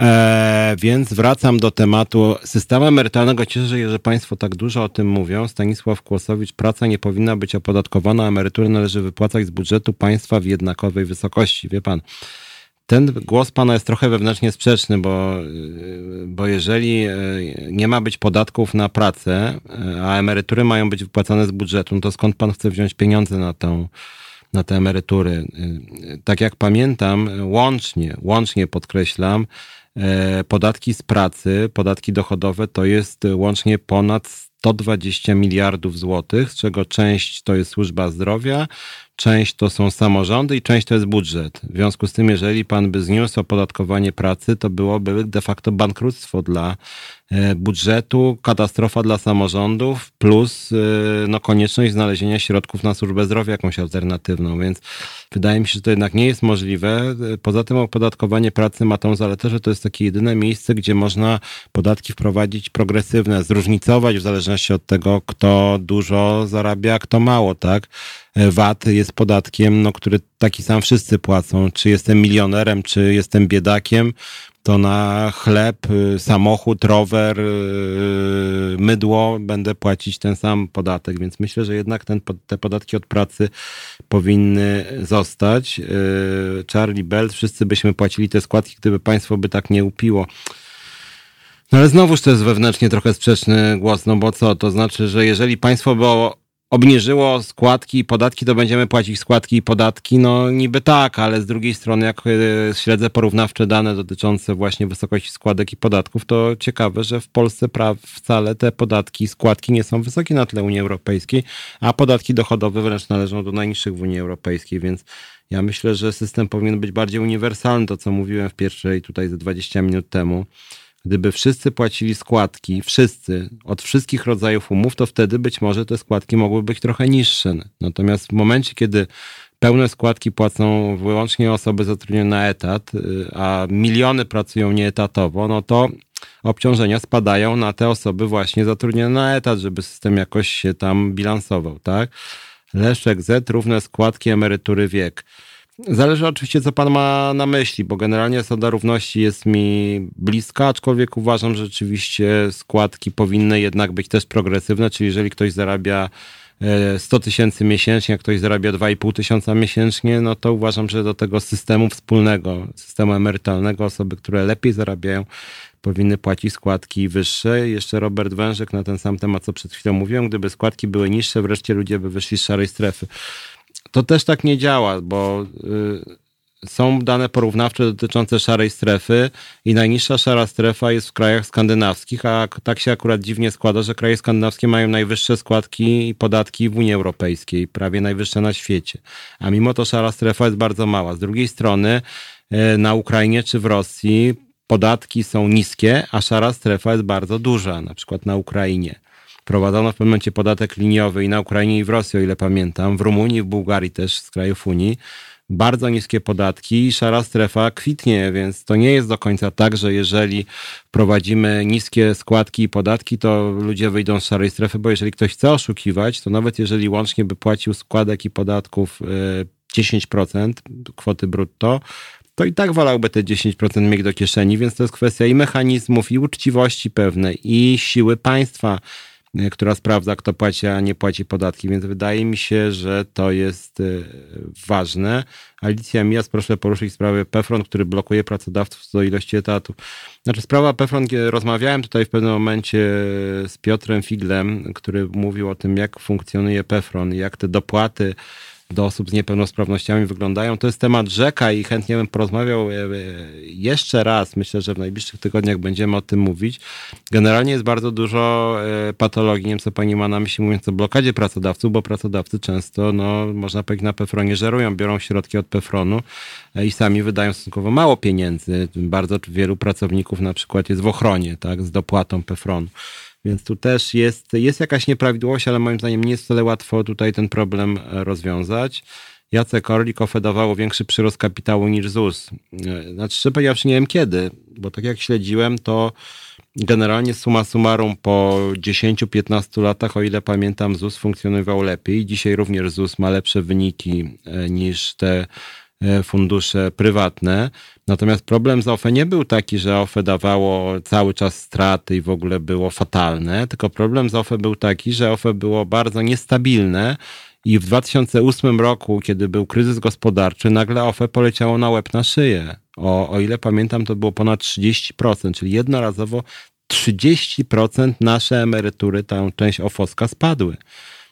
E, więc wracam do tematu systemu emerytalnego. Cieszę się, że Państwo tak dużo o tym mówią. Stanisław Kłosowicz, praca nie powinna być opodatkowana, emerytury należy wypłacać z budżetu państwa w jednakowej wysokości. Wie Pan, ten głos pana jest trochę wewnętrznie sprzeczny, bo, bo jeżeli e, nie ma być podatków na pracę, e, a emerytury mają być wypłacane z budżetu, no to skąd pan chce wziąć pieniądze na tą, na te emerytury? Tak jak pamiętam, łącznie, łącznie podkreślam, podatki z pracy, podatki dochodowe to jest łącznie ponad 120 miliardów złotych, z czego część to jest służba zdrowia, część to są samorządy i część to jest budżet. W związku z tym, jeżeli pan by zniósł opodatkowanie pracy, to byłoby de facto bankructwo dla budżetu, katastrofa dla samorządów, plus e, no, konieczność znalezienia środków na służbę zdrowia, jakąś alternatywną. Więc wydaje mi się, że to jednak nie jest możliwe. Poza tym opodatkowanie pracy ma tą zaletę, że to jest takie jedyne miejsce, gdzie można podatki wprowadzić progresywne, zróżnicować w zależności od tego, kto dużo zarabia, kto mało, tak? E, VAT jest podatkiem, no, który taki sam wszyscy płacą. Czy jestem milionerem, czy jestem biedakiem, to na chleb, y, samochód, rower, y, mydło będę płacić ten sam podatek, więc myślę, że jednak ten, te podatki od pracy powinny zostać. Y, Charlie Bell, wszyscy byśmy płacili te składki, gdyby państwo by tak nie upiło. No ale znowuż to jest wewnętrznie trochę sprzeczny głos, no bo co? To znaczy, że jeżeli państwo było obniżyło składki i podatki, to będziemy płacić składki i podatki. No niby tak, ale z drugiej strony, jak e, śledzę porównawcze dane dotyczące właśnie wysokości składek i podatków, to ciekawe, że w Polsce praw wcale te podatki i składki nie są wysokie na tle Unii Europejskiej, a podatki dochodowe wręcz należą do najniższych w Unii Europejskiej, więc ja myślę, że system powinien być bardziej uniwersalny, to co mówiłem w pierwszej tutaj ze 20 minut temu. Gdyby wszyscy płacili składki, wszyscy, od wszystkich rodzajów umów, to wtedy być może te składki mogły być trochę niższe. Natomiast w momencie, kiedy pełne składki płacą wyłącznie osoby zatrudnione na etat, y, a miliony pracują nieetatowo, no to obciążenia spadają na te osoby właśnie zatrudnione na etat, żeby system jakoś się tam bilansował, tak? Leszek Z, równe składki, emerytury, wiek. Zależy oczywiście, co pan ma na myśli, bo generalnie zasada równości jest mi bliska, aczkolwiek uważam, że rzeczywiście składki powinny jednak być też progresywne, czyli jeżeli ktoś zarabia 100 e, tysięcy miesięcznie, a ktoś zarabia 2,5 tysiąca miesięcznie, no to uważam, że do tego systemu wspólnego, systemu emerytalnego osoby, które lepiej zarabiają, powinny płacić składki wyższe. Jeszcze Robert Wężek na ten sam temat, co przed chwilą mówiłem, gdyby składki były niższe, wreszcie ludzie by wyszli z szarej strefy to też tak nie działa, bo y, są dane porównawcze dotyczące szarej strefy i najniższa szara strefa jest w krajach skandynawskich, a tak się akurat dziwnie składa, że kraje skandynawskie mają najwyższe składki i podatki w Unii Europejskiej, prawie najwyższe na świecie. A mimo to szara strefa jest bardzo mała. Z drugiej strony y, na Ukrainie czy w Rosji podatki są niskie, a szara strefa jest bardzo duża, na przykład na Ukrainie. Wprowadzono w pewnym momencie podatek liniowy i na Ukrainie i w Rosji, o ile pamiętam, w Rumunii, w Bułgarii też, z krajów Unii. Bardzo niskie podatki i szara strefa kwitnie, więc to nie jest do końca tak, że jeżeli wprowadzimy niskie składki i podatki, to ludzie wyjdą z szarej strefy, bo jeżeli ktoś chce oszukiwać, to nawet jeżeli łącznie by płacił składek i podatków 10% e, kwoty brutto, to i tak wolałby te 10% mieć do kieszeni, więc to jest kwestia i mechanizmów, i uczciwości pewnej, i siły państwa, która sprawdza, kto płaci, a nie płaci podatki, więc wydaje mi się, że to jest e, ważne. Alicja Mijas, proszę poruszyć sprawę PEFRON, który blokuje pracodawców do ilości etatów. Znaczy sprawa PEFRON, rozmawiałem tutaj w pewnym momencie z Piotrem Figlem, który mówił o tym, jak funkcjonuje PEFRON, jak te dopłaty do osób z niepełnosprawnościami wyglądają. To jest temat rzeka i chętnie bym porozmawiał e, e, jeszcze raz. Myślę, że w najbliższych tygodniach będziemy o tym mówić. Generalnie jest bardzo dużo e, patologii, nie wiem co pani ma na myśli mówiąc o blokadzie pracodawców, bo pracodawcy często, no można powiedzieć na Pefronie żerują, biorą środki od Pefronu i sami wydają stosunkowo mało pieniędzy. Bardzo wielu pracowników na przykład jest w ochronie, tak, z dopłatą Pefronu. Więc tu też jest, jest jakaś nieprawidłowość, ale moim zdaniem nie jest wcale łatwo tutaj ten problem e, rozwiązać. Jacek Orlik ofedowało większy przyrost kapitału niż ZUS. E, znaczy, szczerze powiedziawszy, nie wiem kiedy, bo tak jak śledziłem, to generalnie suma summarum po 10-15 latach, o ile pamiętam, ZUS funkcjonował lepiej. Dzisiaj również ZUS ma lepsze wyniki e, niż te fundusze prywatne. Natomiast problem z OFE nie był taki, że OFE dawało cały czas straty i w ogóle było fatalne, tylko problem z OFE był taki, że OFE było bardzo niestabilne i w 2008 roku, kiedy był kryzys gospodarczy, nagle OFE poleciało na łeb na szyję. O, o ile pamiętam, to było ponad 30%, czyli jednorazowo 30% nasze emerytury, tę część OFOSKA spadły.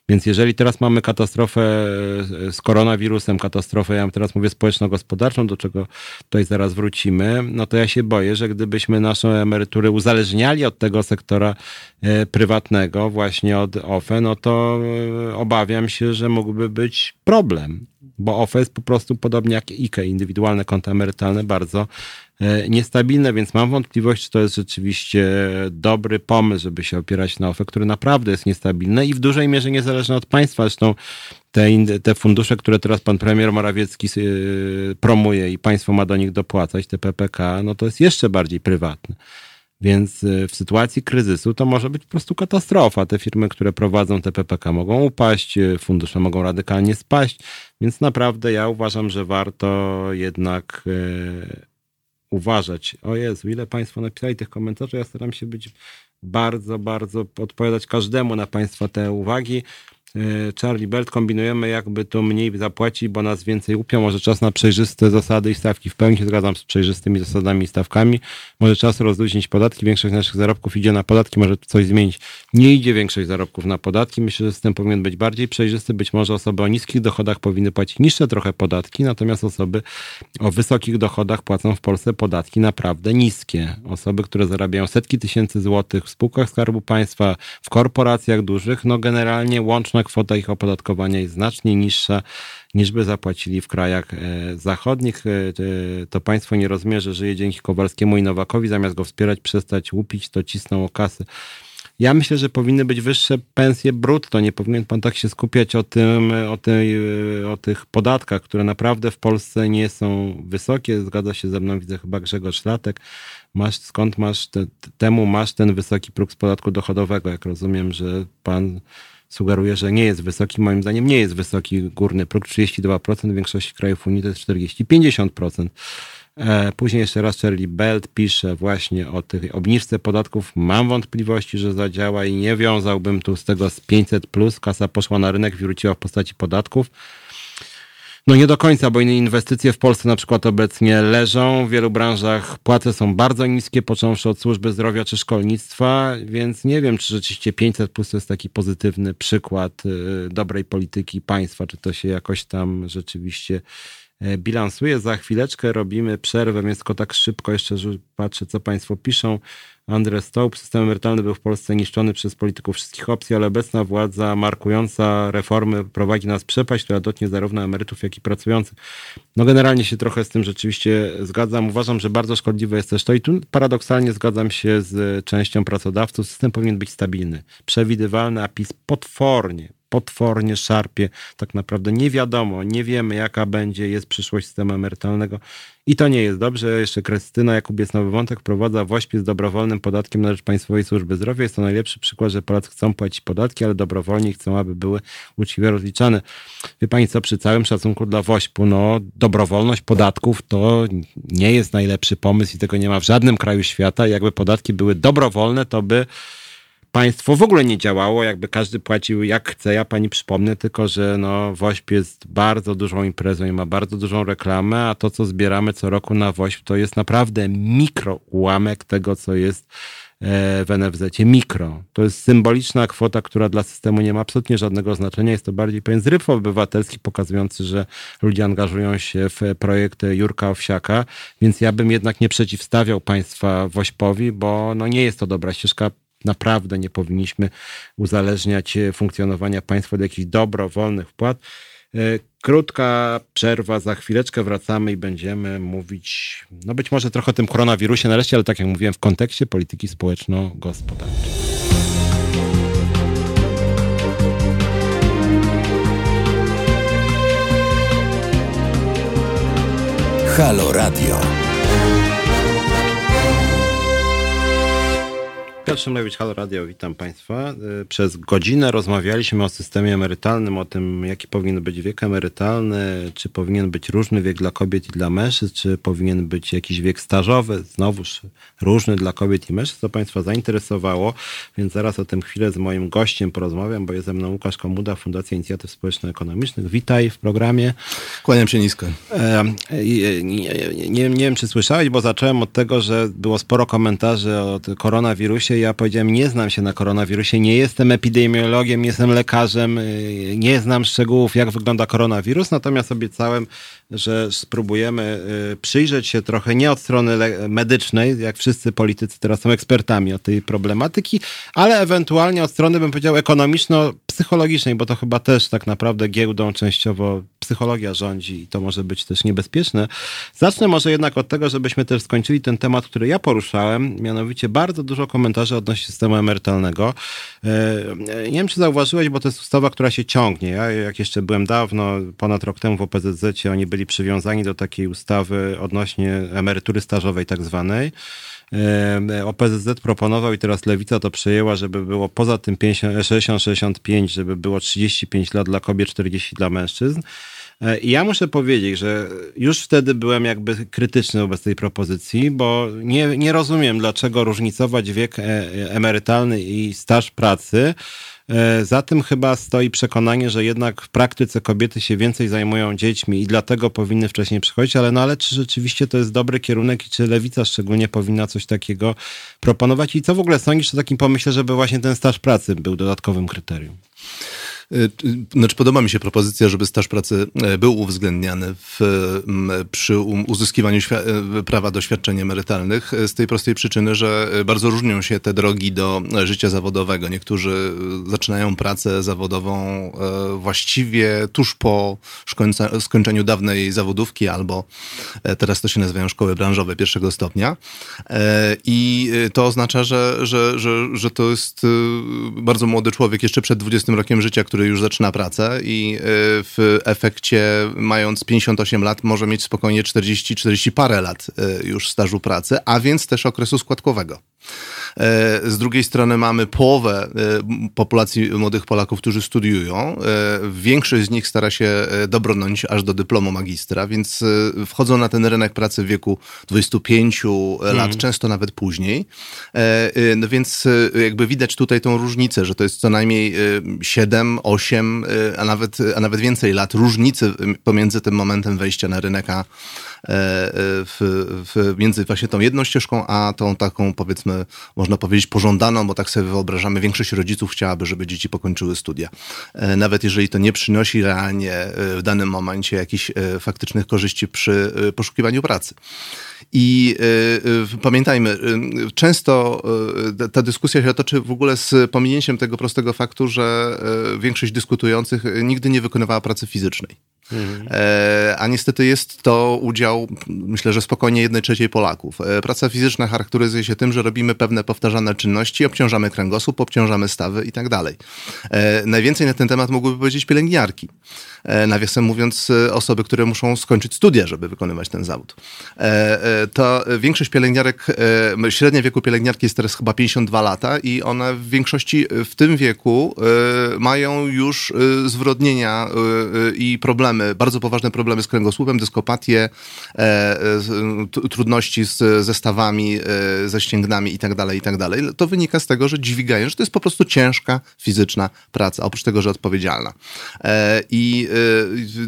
Więc jeżeli teraz mamy katastrofę e, z koronawirusem, katastrofę, ja teraz mówię społeczno-gospodarczą, do czego tutaj zaraz wrócimy, no to ja się boję, że gdybyśmy nasze emerytury uzależniali od tego sektora e, prywatnego, właśnie od OFE, no to e, obawiam się, że mógłby być problem bo OFE jest po prostu podobnie jak IKE, indywidualne konta emerytalne, bardzo niestabilne, więc mam wątpliwość, czy to jest rzeczywiście dobry pomysł, żeby się opierać na OFE, który naprawdę jest niestabilny i w dużej mierze niezależny od państwa. Zresztą te, te fundusze, które teraz pan premier Morawiecki e, promuje i państwo ma do nich dopłacać, te PPK, no to jest jeszcze bardziej prywatne. Więc e, w sytuacji kryzysu to może być po prostu katastrofa. Te firmy, które prowadzą te PPK mogą upaść, fundusze mogą radykalnie spaść, więc naprawdę ja uważam, że warto jednak uważać. O Jezu, ile Państwo napisali tych komentarzy. Ja staram się być bardzo, bardzo odpowiadać każdemu na Państwa te uwagi. E, Charlie Belt kombinujemy, jakby to mniej zapłacić, bo nas więcej upią. Może czas na przejrzyste zasady i stawki. W pełni się zgadzam z przejrzystymi zasadami i stawkami. Może czas rozluźnić podatki. Większość naszych zarobków idzie na podatki, może coś zmienić. Nie idzie większość zarobków na podatki. Myślę, że system powinien być bardziej przejrzysty. Być może osoby o niskich dochodach powinny płacić niższe trochę podatki, natomiast osoby o wysokich dochodach płacą w Polsce podatki naprawdę niskie. Osoby, które zarabiają setki tysięcy złotych w spółkach Skarbu Państwa, w korporacjach dużych, no generalnie łączna kwota ich opodatkowania jest znacznie niższa niż by zapłacili w krajach e, zachodnich. E, to państwo nie rozumie, że żyje dzięki Kowalskiemu i Nowakowi, zamiast go wspierać, przestać łupić, to cisną o kasy. Ja myślę, że powinny być wyższe pensje brutto. Nie powinien pan tak się skupiać o, tym, o, tej, o tych podatkach, które naprawdę w Polsce nie są wysokie. Zgadza się ze mną, widzę chyba Grzegorz Latek. Masz, skąd masz te, temu masz ten wysoki próg z podatku dochodowego? Jak rozumiem, że pan sugeruje, że nie jest wysoki. Moim zdaniem nie jest wysoki górny próg 32%, w większości krajów Unii to jest 40-50%. E, później jeszcze raz Charlie Belt pisze właśnie o tych obniżce podatków. Mam wątpliwości, że zadziała i nie wiązałbym tu z tego z 500 plus. Kasa poszła na rynek, wróciła w postaci podatków. No nie do końca, bo inwestycje w Polsce na przykład obecnie leżą. W wielu branżach płace są bardzo niskie, począwszy od służby zdrowia czy szkolnictwa, więc nie wiem, czy rzeczywiście 500 plus to jest taki pozytywny przykład y, dobrej polityki państwa, czy to się jakoś tam rzeczywiście e, bilansuje. Za chwileczkę robimy przerwę, więc tylko tak szybko jeszcze patrzę, co Państwo piszą. Andrzej Stołp. System emerytalny był w Polsce niszczony przez polityków wszystkich opcji, ale obecna władza markująca reformy prowadzi nas przepaść, która dotknie zarówno emerytów, jak i pracujących. No generalnie się trochę z tym rzeczywiście zgadzam. Uważam, że bardzo szkodliwe jest też to i tu paradoksalnie zgadzam się z częścią pracodawców. System powinien być stabilny, przewidywalny, a PiS potwornie, potwornie szarpie. Tak naprawdę nie wiadomo, nie wiemy jaka będzie, jest przyszłość systemu emerytalnego i to nie jest dobrze. Jeszcze Krystyna Jakubiec Nowy Wątek wprowadza WOŚP z dobrowolnym podatkiem na rzecz Państwowej Służby Zdrowia. Jest to najlepszy przykład, że Polacy chcą płacić podatki, ale dobrowolnie chcą, aby były uczciwie rozliczane. Wie Pani co, przy całym szacunku dla WOŚP-u, no dobrowolność podatków to nie jest najlepszy pomysł i tego nie ma w żadnym kraju świata. Jakby podatki były dobrowolne, to by państwo w ogóle nie działało, jakby każdy płacił jak chce. Ja pani przypomnę tylko, że no, WOŚP jest bardzo dużą imprezą i ma bardzo dużą reklamę, a to, co zbieramy co roku na WOŚP, to jest naprawdę mikro ułamek tego, co jest e, w NFZ. Mikro. To jest symboliczna kwota, która dla systemu nie ma absolutnie żadnego znaczenia. Jest to bardziej pewien zryw obywatelski pokazujący, że ludzie angażują się w projekt Jurka Owsiaka, więc ja bym jednak nie przeciwstawiał państwa Wośpowi, bo no nie jest to dobra ścieżka naprawdę nie powinniśmy uzależniać e, funkcjonowania państwa od jakichś dobrowolnych wpłat. E, krótka przerwa, za chwileczkę wracamy i będziemy mówić, no być może trochę o tym koronawirusie nareszcie, ale tak jak mówiłem, w kontekście polityki społeczno-gospodarczej. Halo Radio. Piotr Szymlewicz, Halo Radio, witam Państwa. Y, przez godzinę rozmawialiśmy o systemie emerytalnym, o tym, jaki powinien być wiek emerytalny, czy powinien być różny wiek dla kobiet i dla mężczyzn, czy powinien być jakiś wiek stażowy, znowuż różny dla kobiet i mężczyzn, co Państwa zainteresowało, więc zaraz o tym chwilę z moim gościem porozmawiam, bo jest ze mną Łukasz Komuda, Fundacja Inicjatyw Społeczno-Ekonomicznych. Witaj w programie. Kłaniam się nisko. E, nie, nie, nie, nie wiem, czy słyszałeś, bo zacząłem od tego, że było sporo komentarzy o koronawirusie ja powiedziałem, nie znam się na koronawirusie, nie jestem epidemiologiem, nie jestem lekarzem, y, nie znam szczegółów, jak wygląda koronawirus, natomiast obiecałem, że spróbujemy y, przyjrzeć się trochę nie od strony medycznej, jak wszyscy politycy teraz są ekspertami od tej problematyki, ale ewentualnie od strony, bym powiedział, ekonomiczno-psychologicznej, bo to chyba też tak naprawdę giełdą częściowo psychologia rządzi i to może być też niebezpieczne. Zacznę może jednak od tego, żebyśmy też skończyli ten temat, który ja poruszałem, mianowicie bardzo dużo komentarzy odnośnie systemu emerytalnego. E, nie wiem, czy zauważyłeś, bo to jest ustawa, która się ciągnie. Ja jak jeszcze byłem dawno, ponad rok temu w OPZZ, oni byli przywiązani do takiej ustawy odnośnie emerytury stażowej tak zwanej. E, OPZZ proponował i teraz Lewica to przejęła, żeby było poza tym 60-65, żeby było 35 lat dla kobiet, 40 dla mężczyzn. E, ja muszę powiedzieć, że już wtedy byłem jakby krytyczny wobec tej propozycji, bo nie, nie rozumiem, dlaczego różnicować wiek e, emerytalny i staż pracy. E, za tym chyba stoi przekonanie, że jednak w praktyce kobiety się więcej zajmują dziećmi i dlatego powinny wcześniej przychodzić, ale no ale czy rzeczywiście to jest dobry kierunek i czy lewica szczególnie powinna coś takiego proponować i co w ogóle sądzisz o takim pomyśle, żeby właśnie ten staż pracy był dodatkowym kryterium? Y, znaczy, podoba mi się propozycja, żeby staż pracy e, był uwzględniany w, przy uzyskiwaniu e, prawa do świadczeń emerytalnych e, z tej prostej przyczyny, że bardzo różnią się te drogi do życia zawodowego. Niektórzy zaczynają pracę zawodową właściwie tuż po skończeniu dawnej zawodówki albo teraz to się nazywają szkoły branżowe pierwszego stopnia. I to oznacza, że, że, że, że to jest bardzo młody człowiek jeszcze przed 20 rokiem życia, który który już zaczyna pracę i y, w efekcie, mając 58 lat, może mieć spokojnie 40-40 parę lat y, już stażu pracy, a więc też okresu składkowego. E, z drugiej strony mamy połowę e, populacji młodych Polaków, którzy studiują. E, większość z nich stara się dobrnąć aż do dyplomu magistra, więc wchodzą na ten rynek pracy w wieku 25 lat, mm. często nawet później. No więc jakby widać tutaj tą różnicę, że to jest co najmniej 7, 8, a nawet, a nawet więcej lat różnicy pomiędzy tym momentem wejścia na rynek, a w, w, między właśnie tą jedną ścieżką, a tą taką powiedzmy można powiedzieć, pożądaną, bo tak sobie wyobrażamy, większość rodziców chciałaby, żeby dzieci pokończyły studia. E, nawet jeżeli to nie przynosi realnie e, w danym momencie jakichś e, faktycznych korzyści przy poszukiwaniu pracy. I pamiętajmy, często ta dyskusja się toczy w ogóle z pominięciem tego prostego faktu, że większość dyskutujących nigdy nie wykonywała pracy fizycznej. Mhm. A niestety jest to udział, myślę, że spokojnie jednej trzeciej Polaków. Praca fizyczna charakteryzuje się tym, że robimy pewne powtarzane czynności, obciążamy kręgosłup, obciążamy stawy i tak dalej. E, najwięcej na ten temat mogłyby powiedzieć pielęgniarki. E, nawiasem mówiąc, e, osoby, które muszą skończyć studia, żeby wykonywać ten zawód. To większość pielęgniarek, średnia wieku pielęgniarki jest teraz chyba 52 lata i one w większości w tym wieku mają już zwrodnienia i problemy, bardzo poważne problemy z kręgosłupem, dyskopatię, trudności z zestawami, ze ścięgnami i tak dalej, i tak. To wynika z tego, że dźwigają, że to jest po prostu ciężka fizyczna praca, oprócz tego, że odpowiedzialna. I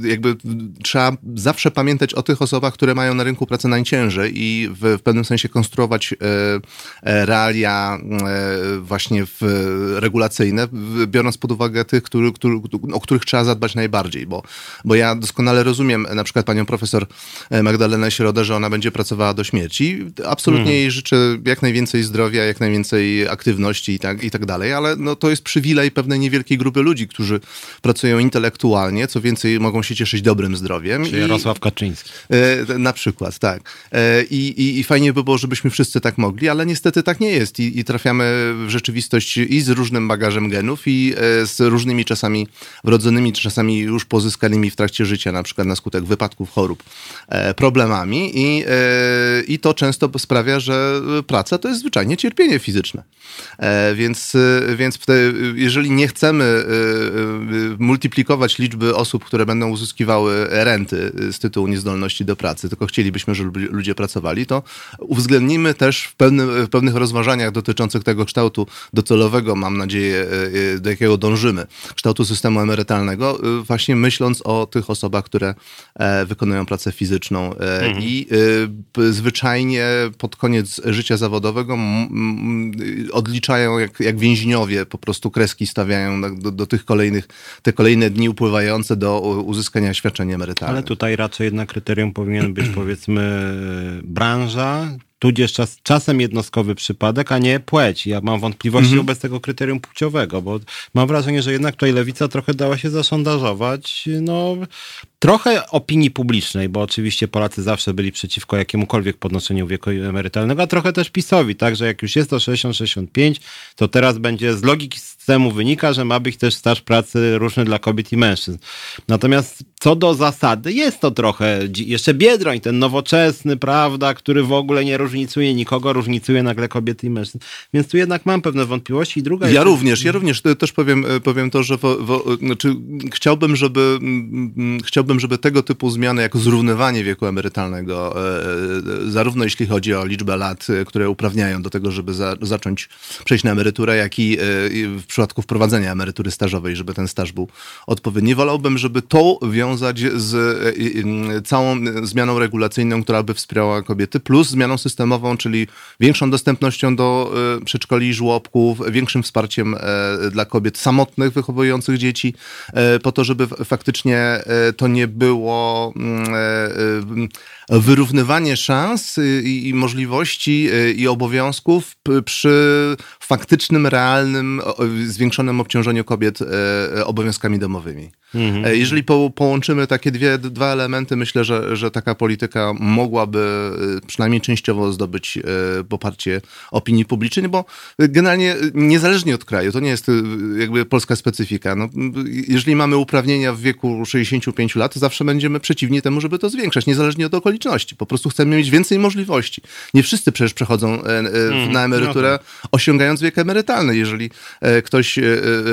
Y, jakby trzeba zawsze pamiętać o tych osobach, które mają na rynku pracy najciężej i w, w pewnym sensie konstruować e, realia e, właśnie w, regulacyjne, biorąc pod uwagę tych, który, który, o których trzeba zadbać najbardziej, bo, bo ja doskonale rozumiem na przykład panią profesor e, Magdalenę Środę, że ona będzie pracowała do śmierci. Absolutnie hmm. jej życzę jak najwięcej zdrowia, jak najwięcej aktywności i tak, i tak dalej, ale no, to jest przywilej pewnej niewielkiej grupy ludzi, którzy pracują intelektualnie, co więcej mogą się cieszyć dobrym zdrowiem. Czyli Jarosław Kaczyński. E, na przykład, tak. E, I, i, I fajnie by było, żebyśmy wszyscy tak mogli, ale niestety tak nie jest I, i trafiamy w rzeczywistość i z różnym bagażem genów i e, z różnymi czasami wrodzonymi, czasami już pozyskanymi w trakcie życia, na przykład na skutek wypadków, chorób, problemami i, i to często sprawia, że praca to jest zwyczajnie cierpienie fizyczne. Więc, więc jeżeli nie chcemy multiplikować liczby osób, które będą uzyskiwały renty z tytułu niezdolności do pracy, tylko chcielibyśmy, żeby ludzie pracowali, to uwzględnimy też w, pewnym, w pewnych rozważaniach dotyczących tego kształtu docelowego, mam nadzieję, e, e, do jakiego dążymy, kształtu systemu emerytalnego, e, właśnie myśląc o tych osobach, które wykonują pracę fizyczną mhm. i zwyczajnie pod koniec życia zawodowego odliczają jak, jak więźniowie, po prostu kreski stawiają do, do tych kolejnych, te kolejne dni upływające do uzyskania świadczenia emerytalnego. Ale tutaj raczej jednak kryterium powinien być [clears throat] powiedzmy branża, tudzież czas, czasem jednostkowy przypadek, a nie płeć. Ja mam wątpliwości mhm. wobec tego kryterium płciowego, bo mam wrażenie, że jednak tutaj lewica trochę dała się zasondażować, no, trochę opinii publicznej, bo oczywiście Polacy zawsze byli przeciwko jakiemukolwiek podnoszeniu wieku emerytalnego, a trochę też PiSowi, tak, że jak już jest to 60-65, to teraz będzie z logiki systemu wynika, że ma być też staż pracy różny dla kobiet i mężczyzn. Natomiast co do zasady, jest to trochę jeszcze Biedroń, ten nowoczesny, prawda, który w ogóle nie różnicuje nikogo, różnicuje nagle kobiety i mężczyzn. Więc tu jednak mam pewne wątpliwości. I druga ja jest... również, ja również też powiem, powiem to, że wo, wo, znaczy, chciałbym, żeby, chciałbym, żeby tego typu zmiany, jak zrównywanie wieku emerytalnego, e, e, zarówno jeśli chodzi o liczbę lat, e, które uprawniają do tego, żeby za, zacząć przejść na emeryturę, jak i w przypadku wprowadzenia emerytury stażowej, żeby ten staż był odpowiedni. Wolałbym, żeby to wiązać z całą zmianą regulacyjną, która by wspierała kobiety, plus zmianą systemową, czyli większą dostępnością do przedszkoli i żłobków, większym wsparciem dla kobiet samotnych wychowujących dzieci, po to, żeby faktycznie to nie było mm, wyrównywanie szans y, i, i możliwości y, i obowiązków przy faktycznym, realnym, zwiększonym obciążeniu kobiet e, obowiązkami domowymi. Mhm. E, jeżeli po, połączymy takie dwie, dwa elementy, myślę, że, że taka polityka mogłaby e, przynajmniej częściowo zdobyć poparcie opinii publicznej, bo generalnie niezależnie od kraju, to nie jest jakby polska specyfika. No, jeżeli mamy uprawnienia w wieku 65 lat, to zawsze będziemy przeciwni temu, żeby to zwiększać, niezależnie od okoliczności. Po prostu chcemy mieć więcej możliwości. Nie wszyscy przecież przechodzą mhm. na emeryturę, no tak. osiągając wiek emerytalny. Jeżeli ktoś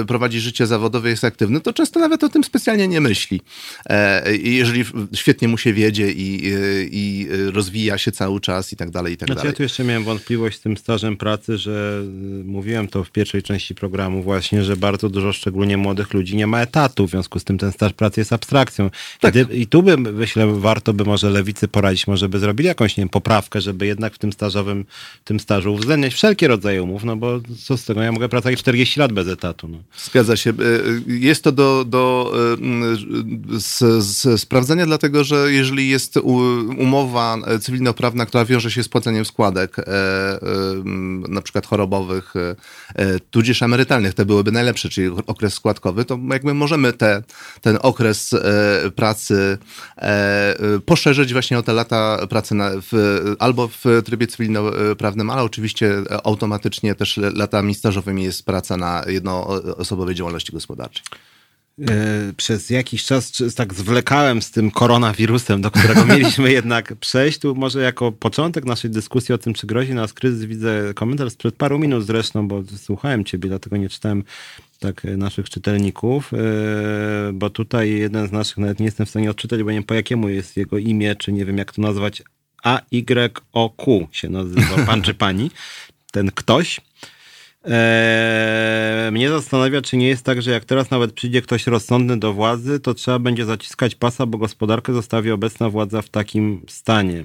prowadzi życie zawodowe, jest aktywny, to często nawet o tym specjalnie nie myśli. E, jeżeli świetnie mu się wiedzie i, i rozwija się cały czas i tak dalej, i tak znaczy, dalej. Ja tu jeszcze miałem wątpliwość z tym stażem pracy, że y, mówiłem to w pierwszej części programu właśnie, że bardzo dużo szczególnie młodych ludzi nie ma etatu, w związku z tym ten staż pracy jest abstrakcją. Tak. I, I tu by, myślę, warto by może lewicy poradzić, może by zrobili jakąś, nie wiem, poprawkę, żeby jednak w tym stażowym, tym stażu uwzględniać wszelkie rodzaje umów, no bo co z tego, ja mogę pracować 40 lat bez etatu. No. Zgadza się. E, jest to do, do z, z sprawdzenia, dlatego że jeżeli jest umowa cywilnoprawna, która wiąże się z płaceniem składek, e, na przykład chorobowych, e, tudzież emerytalnych, te byłyby najlepsze, czyli okres składkowy, to jakby możemy te, ten okres pracy poszerzyć właśnie o te lata pracy na, w, albo w trybie cywilnoprawnym, ale oczywiście automatycznie też latami stażowymi jest praca na jednoosobowej działalności gospodarczej. E, przez jakiś czas tak zwlekałem z tym koronawirusem, do którego [laughs] mieliśmy jednak przejść. Tu może jako początek naszej dyskusji o tym, czy grozi nas kryzys, widzę komentarz sprzed paru minut zresztą, bo słuchałem ciebie, dlatego nie czytałem tak naszych czytelników, e, bo tutaj jeden z naszych, nawet nie jestem w stanie odczytać, bo nie wiem po jakiemu jest jego imię, czy nie wiem jak to nazwać, AYOQ się nazywa pan czy pani, ten ktoś. Eee, mnie zastanawia, czy nie jest tak, że jak teraz nawet przyjdzie ktoś rozsądny do władzy, to trzeba będzie zaciskać pasa, bo gospodarkę zostawi obecna władza w takim stanie.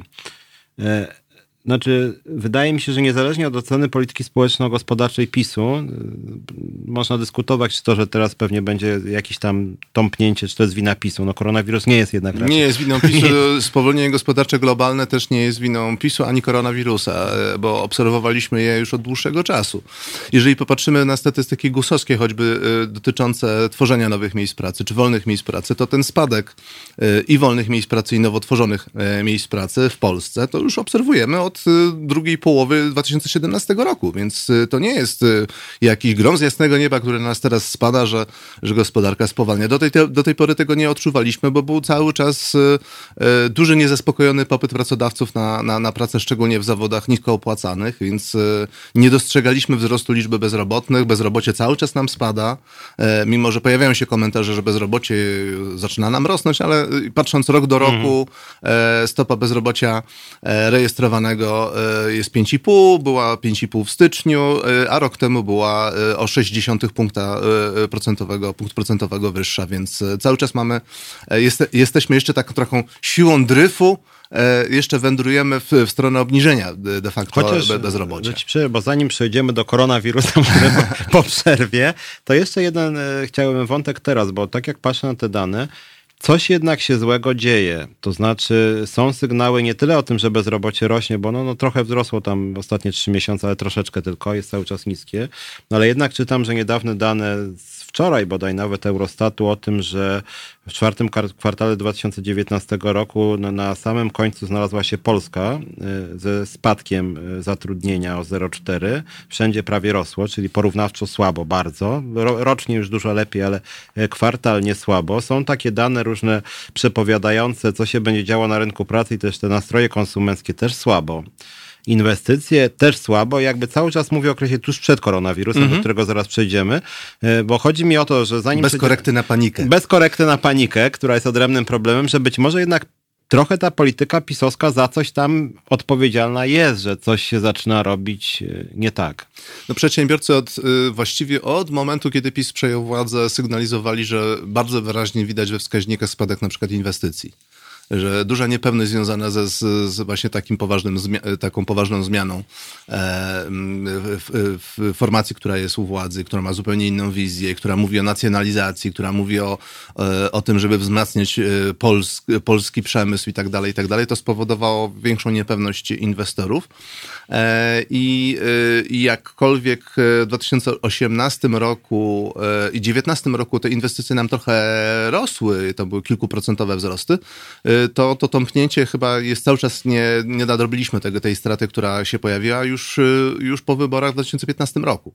Eee, znaczy, wydaje mi się, że niezależnie od oceny polityki społeczno-gospodarczej PiSu, y, można dyskutować, czy to, że teraz pewnie będzie jakieś tam tąpnięcie, czy to jest wina PiSu. No koronawirus nie jest jednak raczej. Nie jest winą PiSu. [laughs] Spowolnienie gospodarcze globalne też nie jest winą PiSu ani koronawirusa, e, bo obserwowaliśmy je już od dłuższego czasu. Jeżeli popatrzymy na statystyki gusowskie, choćby e, dotyczące tworzenia nowych miejsc pracy, czy wolnych miejsc pracy, to ten spadek e, i wolnych miejsc pracy, i nowo tworzonych miejsc pracy w Polsce, to już obserwujemy od od y, drugiej połowy 2017 roku, więc y, to nie jest y, jakiś grom z jasnego nieba, który nas teraz spada, że, że gospodarka spowalnia. Do tej, do tej pory tego nie odczuwaliśmy, bo był cały czas duży niezaspokojony popyt pracodawców na, na, na pracę, szczególnie w zawodach nisko opłacanych, więc nie dostrzegaliśmy wzrostu liczby bezrobotnych. Bezrobocie cały czas nam spada, mimo że pojawiają się komentarze, że bezrobocie zaczyna nam rosnąć, ale patrząc rok do roku, mhm. stopa bezrobocia rejestrowanego E, jest 5,5, była 5,5 w styczniu, e, a rok temu była e, o 0,6 punkta procentowego, punkt procentowego wyższa, więc cały czas mamy, jest, jesteśmy jeszcze taką trochę siłą dryfu, jeszcze wędrujemy w, w, stronę obniżenia de facto Chociaż, bezrobocia. Bo zanim przejdziemy do koronawirusa [laughs] po przerwie, to jeszcze jeden chciałbym wątek teraz, bo tak jak patrzę na te dane, coś jednak się złego dzieje. To znaczy, są sygnały nie tyle o tym, że bezrobocie rośnie, bo no, no trochę wzrosło tam ostatnie trzy miesiące, ale troszeczkę tylko, jest cały czas niskie. No ale jednak czytam, że niedawne dane z wczoraj bodaj nawet Eurostatu o tym, że w czwartym kwartale 2019 roku na, na samym końcu znalazła się Polska y, ze spadkiem y, zatrudnienia o 0,4. Wszędzie prawie rosło, czyli porównawczo słabo bardzo. Ro, rocznie już dużo lepiej, ale y, kwartalnie słabo. Są takie dane różne przepowiadające, co się będzie działo na rynku pracy i też te nastroje konsumenckie też słabo. Inwestycje też słabo, jakby cały czas mówię o okresie tuż przed koronawirusem, mm -hmm. do którego zaraz przejdziemy, bo chodzi mi o to, że zanim... Bez korekty na panikę. Bez korekty na panikę, która jest odrębnym problemem, że być może jednak trochę ta polityka pisowska za coś tam odpowiedzialna jest, że coś się zaczyna robić nie tak. No przedsiębiorcy od, właściwie od momentu, kiedy PiS przejął władzę, sygnalizowali, że bardzo wyraźnie widać we wskaźnikach spadek na przykład inwestycji że duża niepewność związana ze, z, właśnie takim poważnym, taką poważną zmianą e, w, w, formacji, która jest u władzy, która ma zupełnie inną wizję, która mówi o nacjonalizacji, która mówi o, e, o tym, żeby wzmacniać e, polsk, polski przemysł i tak dalej, i tak dalej, to spowodowało większą niepewność inwestorów. I, i jakkolwiek w 2018 roku i 2019 roku te inwestycje nam trochę rosły, to były kilkuprocentowe wzrosty, to, to tąpnięcie chyba jest cały czas, nie, nie nadrobiliśmy tego, tej straty, która się pojawiła już, y, już po wyborach w 2015 roku.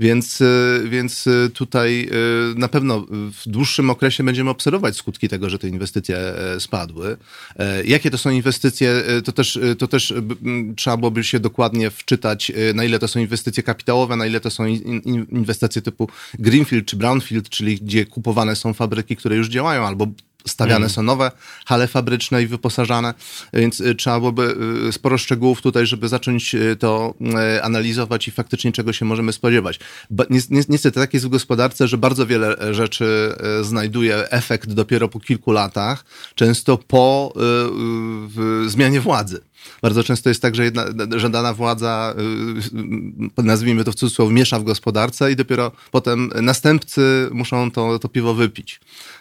Więc, y, więc y, tutaj na pewno w dłuższym okresie będziemy obserwować skutki tego, że te inwestycje e, spadły. E, jakie to są inwestycje, e, to też, to też trzeba byłoby się dokładnie wczytać, na ile to są inwestycje kapitałowe, na ile to są inwestycje typu Greenfield czy Brownfield, czyli gdzie kupowane są fabryki, które już działają, albo stawiane mm. są nowe hale fabryczne i wyposażane, więc y, trzeba byłoby y, sporo szczegółów tutaj, żeby zacząć y, to analizować i faktycznie czego się możemy spodziewać. Niestety tak jest w gospodarce, że bardzo wiele rzeczy znajduje efekt dopiero po kilku latach, często po zmianie władzy. Bardzo często jest tak, że, jedna, że dana władza, nazwijmy to w cudzysłowie, miesza w gospodarce i dopiero potem następcy muszą to, to piwo wypić.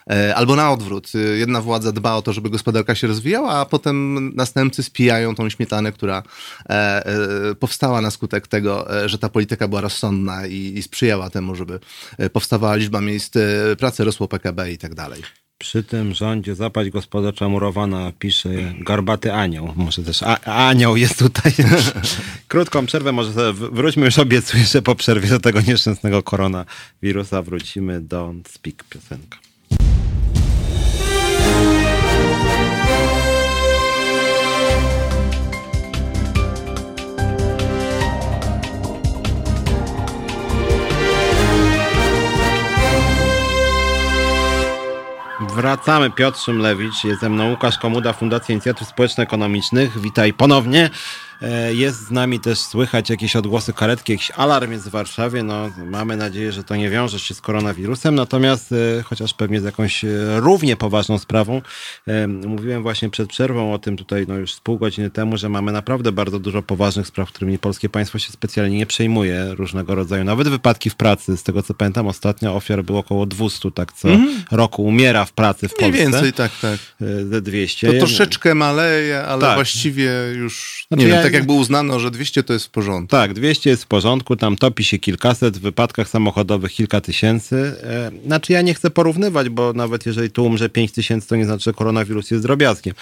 E, albo na odwrót. E, jedna władza dba o to, żeby gospodarka się rozwijała, a potem następcy spijają tą śmietanę, która e, powstała na skutek tego, że ta polityka była rozsądna i, i sprzyjała temu, żeby powstawała liczba miejsc pracy, rosło PKB i tak dalej. Przy tym rządzie zapaść gospodarcza murowana pisze garbaty anioł. Może też a, anioł jest tutaj. [laughs] Krótką przerwę, może sobie wróćmy już obiecuję, że po przerwie do tego nieszczęsnego koronawirusa wrócimy do Speak piosenka. Wracamy. Piotr Szymlewicz, jest ze mną Łukasz Komuda, Fundacja Inicjatyw Społeczno-Ekonomicznych. Witaj ponownie. E, jest z nami też słychać jakieś odgłosy karetki, jakiś alarm jest w Warszawie. No, mamy nadzieję, że to nie wiąże się z koronawirusem, natomiast e, chociaż pewnie z jakąś e, równie poważną sprawą. Mówiłem właśnie przed przerwą o tym tutaj no już z pół godziny temu, że mamy naprawdę bardzo dużo poważnych spraw, którymi polskie państwo się specjalnie nie przejmuje różnego rodzaju. Nawet wypadki w pracy, z tego co pamiętam, ostatnio ofiar było około 200, tak co mm. roku umiera w pracy w Polsce. Mniej więcej, tak, tak. Ze 200. To troszeczkę maleje, ale tak. właściwie już, znaczy, nie wiem, ja, tak jakby uznano, że 200 to jest w porządku. Tak, 200 jest w porządku, tam topi się kilkaset, w wypadkach samochodowych kilka tysięcy. E, znaczy ja nie chcę porównywać, bo nawet jeżeli tu umrze 5 tysięcy, to nie znaczy, że koronawirus jest drobiazgiem.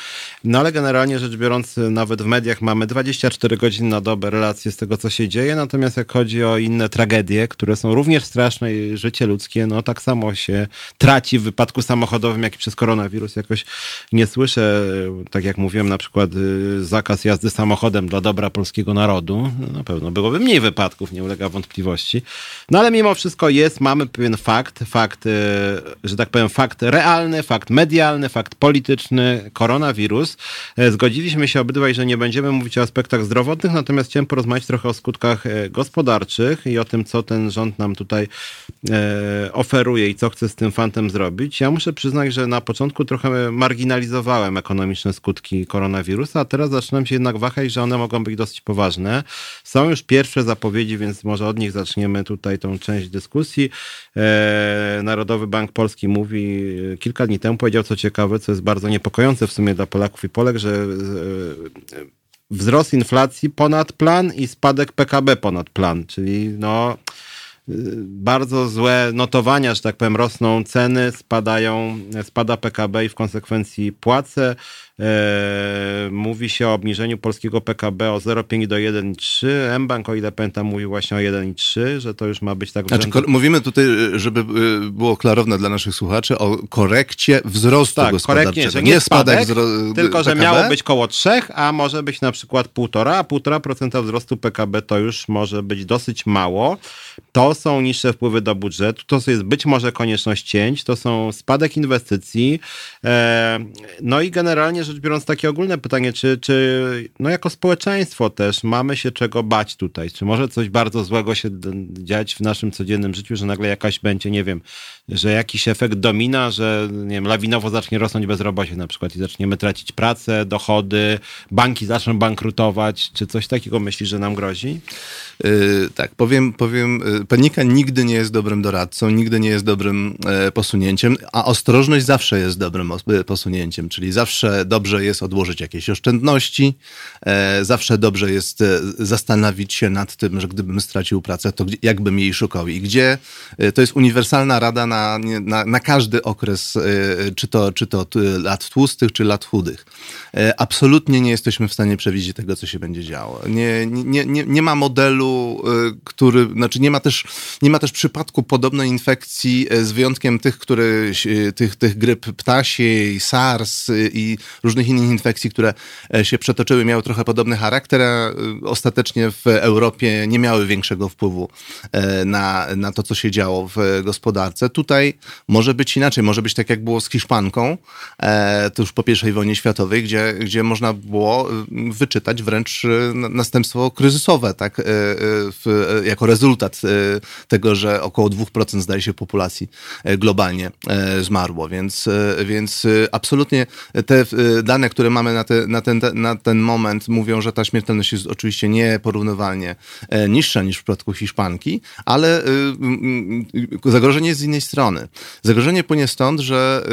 No ale generalnie rzecz biorąc, nawet w mediach mamy 24 godziny na dobę relacje z tego, co się dzieje, natomiast jak chodzi o inne tragedie, które są również straszne i życie ludzkie, no tak samo się traci w wypadku samochodowym, jak i przez koronawirus. Jakoś nie słyszę, tak jak mówiłem, na przykład y, zakaz jazdy samochodem dla dobra polskiego narodu. No, na pewno byłoby mniej wypadków, nie ulega wątpliwości. No ale mimo wszystko jest, mamy pewien fakt, fakt, e, że tak powiem, fakt realny, fakt medialny, fakt polityczny, koronawirus. E, zgodziliśmy się obydwaj, że nie będziemy mówić o aspektach zdrowotnych, natomiast chciałem porozmawiać trochę o skutkach e, gospodarczych i o tym, co ten rząd nam tutaj oferuje i co chce z tym fantem zrobić. Ja muszę przyznać, że na początku trochę marginalizowałem ekonomiczne skutki koronawirusa, a teraz zaczynam się jednak wahać, że one mogą być dosyć poważne. Są już pierwsze zapowiedzi, więc może od nich zaczniemy tutaj tą część dyskusji. E, Narodowy Bank Polski mówi, kilka dni temu powiedział co ciekawe, co jest bardzo niepokojące w sumie dla Polaków i Polek, że e, wzrost inflacji ponad plan i spadek PKB ponad plan, czyli no bardzo złe notowania, że tak powiem, rosną ceny, spadają, spada PKB i w konsekwencji płace. E, mówi się o obniżeniu polskiego PKB o 0,5 do 1,3. mBank, o ile pamiętam, mówił właśnie o 1,3, że to już ma być tak... Znaczy, mówimy tutaj, żeby y, było klarowne dla naszych słuchaczy, o korekcie wzrostu tak, gospodarczego. Korekcie, że nie, spadek, spadek tylko że miało być koło 3, a może być na przykład 1,5, a 1,5% wzrostu PKB to już może być dosyć mało. To są niższe wpływy do budżetu, to jest być może konieczność cięć, to są spadek inwestycji, e, no i generalnie rzecz biorąc takie ogólne pytanie, czy, czy no jako społeczeństwo też mamy się czego bać tutaj? Czy może coś bardzo złego się dziać w naszym codziennym życiu, że nagle jakaś będzie, nie wiem, że jakiś efekt domina, że nie wiem, lawinowo zacznie rosnąć bezrobocie na przykład i zaczniemy tracić pracę, dochody, banki zaczną bankrutować. Czy coś takiego myślisz, że nam grozi? Yy, tak, powiem, powiem, y, panika nigdy nie jest dobrym doradcą, nigdy nie jest dobrym e, posunięciem, a ostrożność zawsze jest dobrym posunięciem, czyli zawsze dobrze jest odłożyć jakieś oszczędności, e, zawsze dobrze jest e, zastanowić się nad tym, że gdybym stracił pracę, to jakbym jej szukał i gdzie. To jest uniwersalna rada na, na, na każdy okres, czy to, czy to lat tłustych, czy lat chudych. Absolutnie nie jesteśmy w stanie przewidzieć tego, co się będzie działo. Nie, nie, nie, nie ma modelu, Y, który, znaczy nie ma też, nie ma też przypadku podobnej infekcji y, z wyjątkiem tych, które, tych, tych gryp ptasiej, SARS i różnych innych infekcji, które e, się przetoczyły, miały trochę podobny charakter, a ostatecznie w Europie nie miały większego wpływu e, na, na to, co się działo w gospodarce. Tutaj może być inaczej, może być tak, jak było z Hiszpanką, e, to już po I wojnie światowej, gdzie, gdzie można było wyczytać wręcz następstwo kryzysowe, tak, w, jako rezultat e, tego, że około 2% zdaje się populacji globalnie zmarło. Więc, więc absolutnie te dane, które mamy na, te, na, ten, na ten moment mówią, że ta śmiertelność jest oczywiście nieporównywalnie niższa niż w przypadku Hiszpanki, ale zagrożenie jest z innej strony. Zagrożenie płynie stąd, że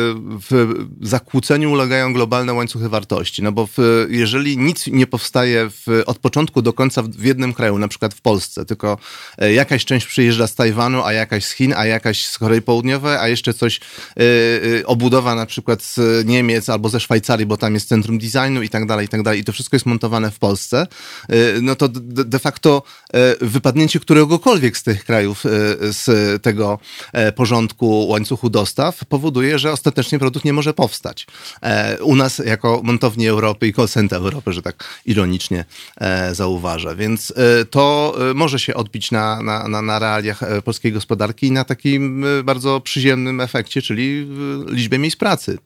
w zakłóceniu ulegają globalne łańcuchy wartości. No bo w, jeżeli nic nie powstaje w, od początku do końca w jednym kraju, na przykład w Polsce, tylko e, jakaś część przyjeżdża z Tajwanu, a jakaś z Chin, a jakaś z Korei Południowej, a jeszcze coś, yy, obudowa na przykład z Niemiec albo ze Szwajcarii, bo tam jest centrum designu i tak dalej, i tak dalej. I to wszystko jest montowane w Polsce. No to de, facto wypadnięcie któregokolwiek z tych krajów z tego porządku łańcuchu dostaw powoduje, że ostatecznie produkt nie może powstać. U nas jako montowni Europy i call center Europy, że tak ironicznie zauważa. Więc to e, może się odbić na, na, na, na realiach e, polskiej gospodarki i na takim e, bardzo przyziemnym efekcie, czyli liczbie miejsc pracy.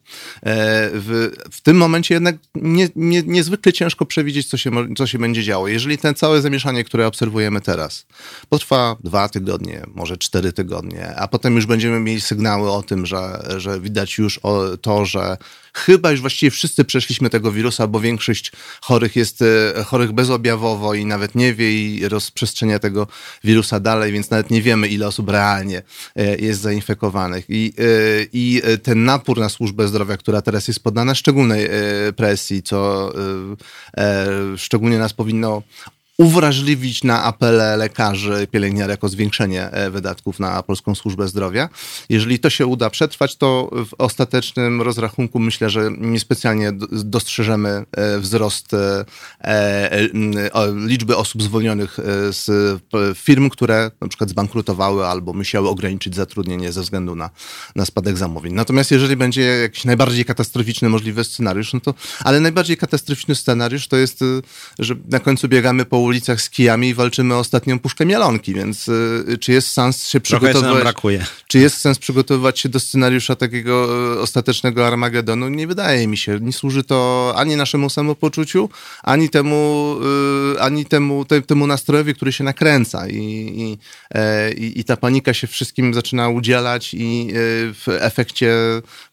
W, w tym momencie jednak nie, nie, niezwykle ciężko przewidzieć, co się, co się będzie działo. Jeżeli ten całe zamieszanie, które obserwujemy teraz, potrwa dwa tygodnie, może cztery tygodnie, a potem już będziemy mieli sygnały o tym, że, że widać już to, że Chyba już właściwie wszyscy przeszliśmy tego wirusa, bo większość chorych jest e, chorych bezobjawowo i nawet nie wie i rozprzestrzenia tego wirusa dalej, więc nawet nie wiemy, ile osób realnie e, jest zainfekowanych. I, e, i ten napór na służbę zdrowia, która teraz jest poddana szczególnej presji, co szczególnie nas powinno uwrażliwić na apele lekarzy, pielęgniarek o zwiększenie e, wydatków na polską służbę zdrowia. Jeżeli to się uda przetrwać, to w ostatecznym rozrachunku myślę, że niespecjalnie dostrzeżemy e, wzrost e, liczby osób zwolnionych z firm, które na przykład zbankrutowały albo musiały ograniczyć zatrudnienie ze względu na, na spadek zamówień. Natomiast jeżeli będzie jakiś najbardziej katastroficzny możliwy scenariusz, no to, ale najbardziej katastroficzny scenariusz to jest, że na końcu biegamy po ulicach z kijami i walczymy o ostatnią puszkę mielonki, więc y, czy jest sens się przygotowywać... brakuje. Czy jest sens przygotowywać się do scenariusza takiego y, ostatecznego Armagedonu? Nie wydaje mi się. Nie służy to ani naszemu samopoczuciu, ani temu, y, ani temu, te, temu nastrojowi, który się nakręca i, i, e, i, ta panika się wszystkim zaczyna udzielać i w efekcie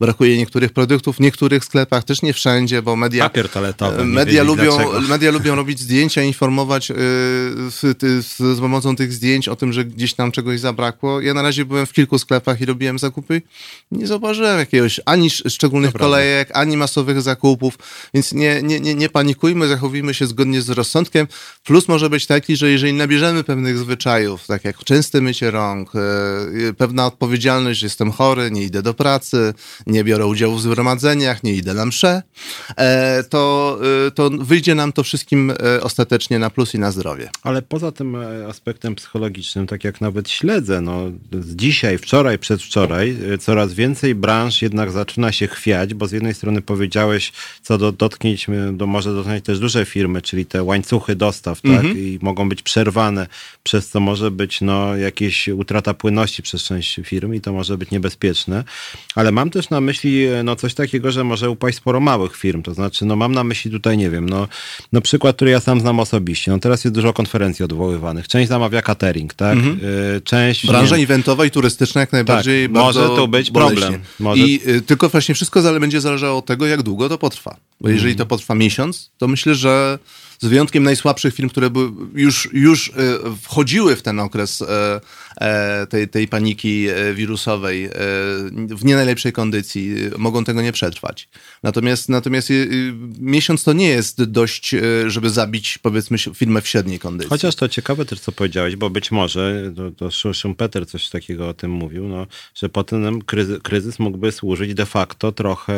brakuje niektórych produktów, w niektórych sklepach, też nie wszędzie, bo media... Papier toaletowy. Media lubią, media lubią robić zdjęcia, informować w, z pomocą tych zdjęć o tym, że gdzieś tam czegoś zabrakło. Ja na razie byłem w kilku sklepach i robiłem zakupy. Nie zauważyłem jakiegoś ani szczególnych Dobra. kolejek, ani masowych zakupów, więc nie, nie, nie, nie panikujmy, zachowujmy się zgodnie z rozsądkiem. Plus może być taki, że jeżeli nabierzemy pewnych zwyczajów, tak jak częste mycie rąk, e, pewna odpowiedzialność, że jestem chory, nie idę do pracy, nie biorę udziału w zgromadzeniach, nie idę na msze, e, to, e, to wyjdzie nam to wszystkim ostatecznie na plus i na zdrowie. Ale poza tym aspektem psychologicznym, tak jak nawet śledzę, no, dzisiaj, wczoraj, przedwczoraj, coraz więcej branż jednak zaczyna się chwiać, bo z jednej strony powiedziałeś, co do, dotknięć, do, może dotknąć też duże firmy, czyli te łańcuchy dostaw, tak, mhm. i mogą być przerwane, przez co może być no, jakieś utrata płynności przez część firm i to może być niebezpieczne. Ale mam też na myśli no, coś takiego, że może upaść sporo małych firm. To znaczy, no, mam na myśli tutaj, nie wiem, no, no przykład, który ja sam znam osobiście. No, teraz jest dużo konferencji odwoływanych. Część zamawia catering, tak? Mhm. Y, część... Branża nie... eventowa i turystyczna jak najbardziej tak, Może to być boleśnie. problem. Może... I y, tylko właśnie wszystko będzie zależało od tego, jak długo to potrwa. Bo jeżeli mhm. to potrwa miesiąc, to myślę, że z wyjątkiem najsłabszych film, które były, już, już e, wchodziły w ten okres e, e, tej, tej paniki wirusowej w nie najlepszej kondycji, mogą tego nie przetrwać. Natomiast, natomiast miesiąc to nie jest dość, żeby zabić powiedzmy filmę w średniej kondycji. Chociaż to ciekawe też, co powiedziałeś, bo być może, to, to Schumpeter coś takiego o tym mówił, no, że potem kryzys, kryzys mógłby służyć de facto trochę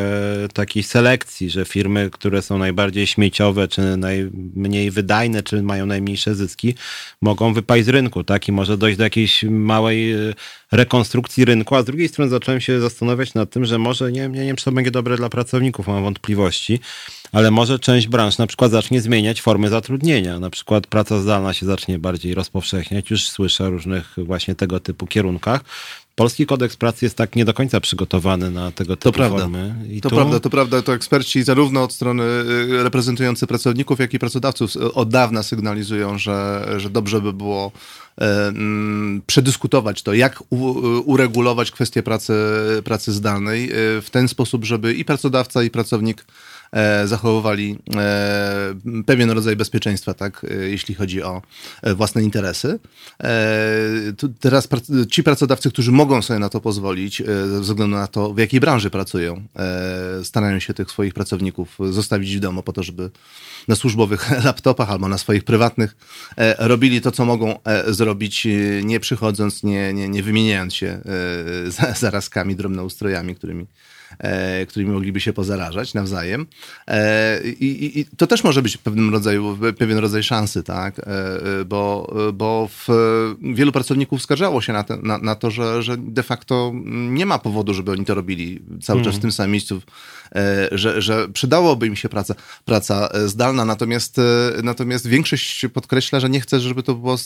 takiej selekcji, że firmy, które są najbardziej śmieciowe, czy naj, mniej wydajne, czy mają najmniejsze zyski, mogą wypaść z rynku, tak? I może dojść do jakiejś małej e, rekonstrukcji rynku, a z drugiej strony zacząłem się zastanawiać nad tym, że może, nie, nie wiem, czy to będzie dobre dla pracowników, mam wątpliwości, ale może część branż na przykład zacznie zmieniać formy zatrudnienia. Na przykład praca zdalna się zacznie bardziej rozpowszechniać. Już słyszę o różnych właśnie tego typu kierunkach. Polski kodeks pracy jest tak nie do końca przygotowany na tego typu to prawda. formy. I to tu... prawda, to prawda. To eksperci zarówno od strony y, reprezentujący pracowników, jak i pracodawców od dawna sygnalizują, że, że dobrze by było e, mm, przedyskutować to, jak uregulować kwestię pracy, pracy zdalnej w ten sposób, żeby i pracodawca, i pracownik zachowywali e, pewien rodzaj bezpieczeństwa, tak, e, jeśli chodzi o własne interesy. Teraz ci pracodawcy, którzy mogą sobie na to pozwolić, ze względu na to, w jakiej branży pracują, starają się tych swoich pracowników zostawić w domu po to, żeby na służbowych [laughs] laptopach albo na swoich prywatnych robili to, co mogą zrobić, nie przychodząc, nie, nie, nie wymieniając się zarazkami, drobnoustrojami, którymi e, którymi mogliby się pozarażać nawzajem. E, i, I, to też może być pewnym rodzaju, pewien rodzaj szansy, tak? E, bo, bo w, wielu pracowników skarżało się na, te, na, na, to, że, że de facto nie ma powodu, żeby oni to robili cały czas w mhm. tym samym miejscu, że, że przydałoby im się praca, praca zdalna, natomiast, natomiast większość podkreśla, że nie chce, żeby to było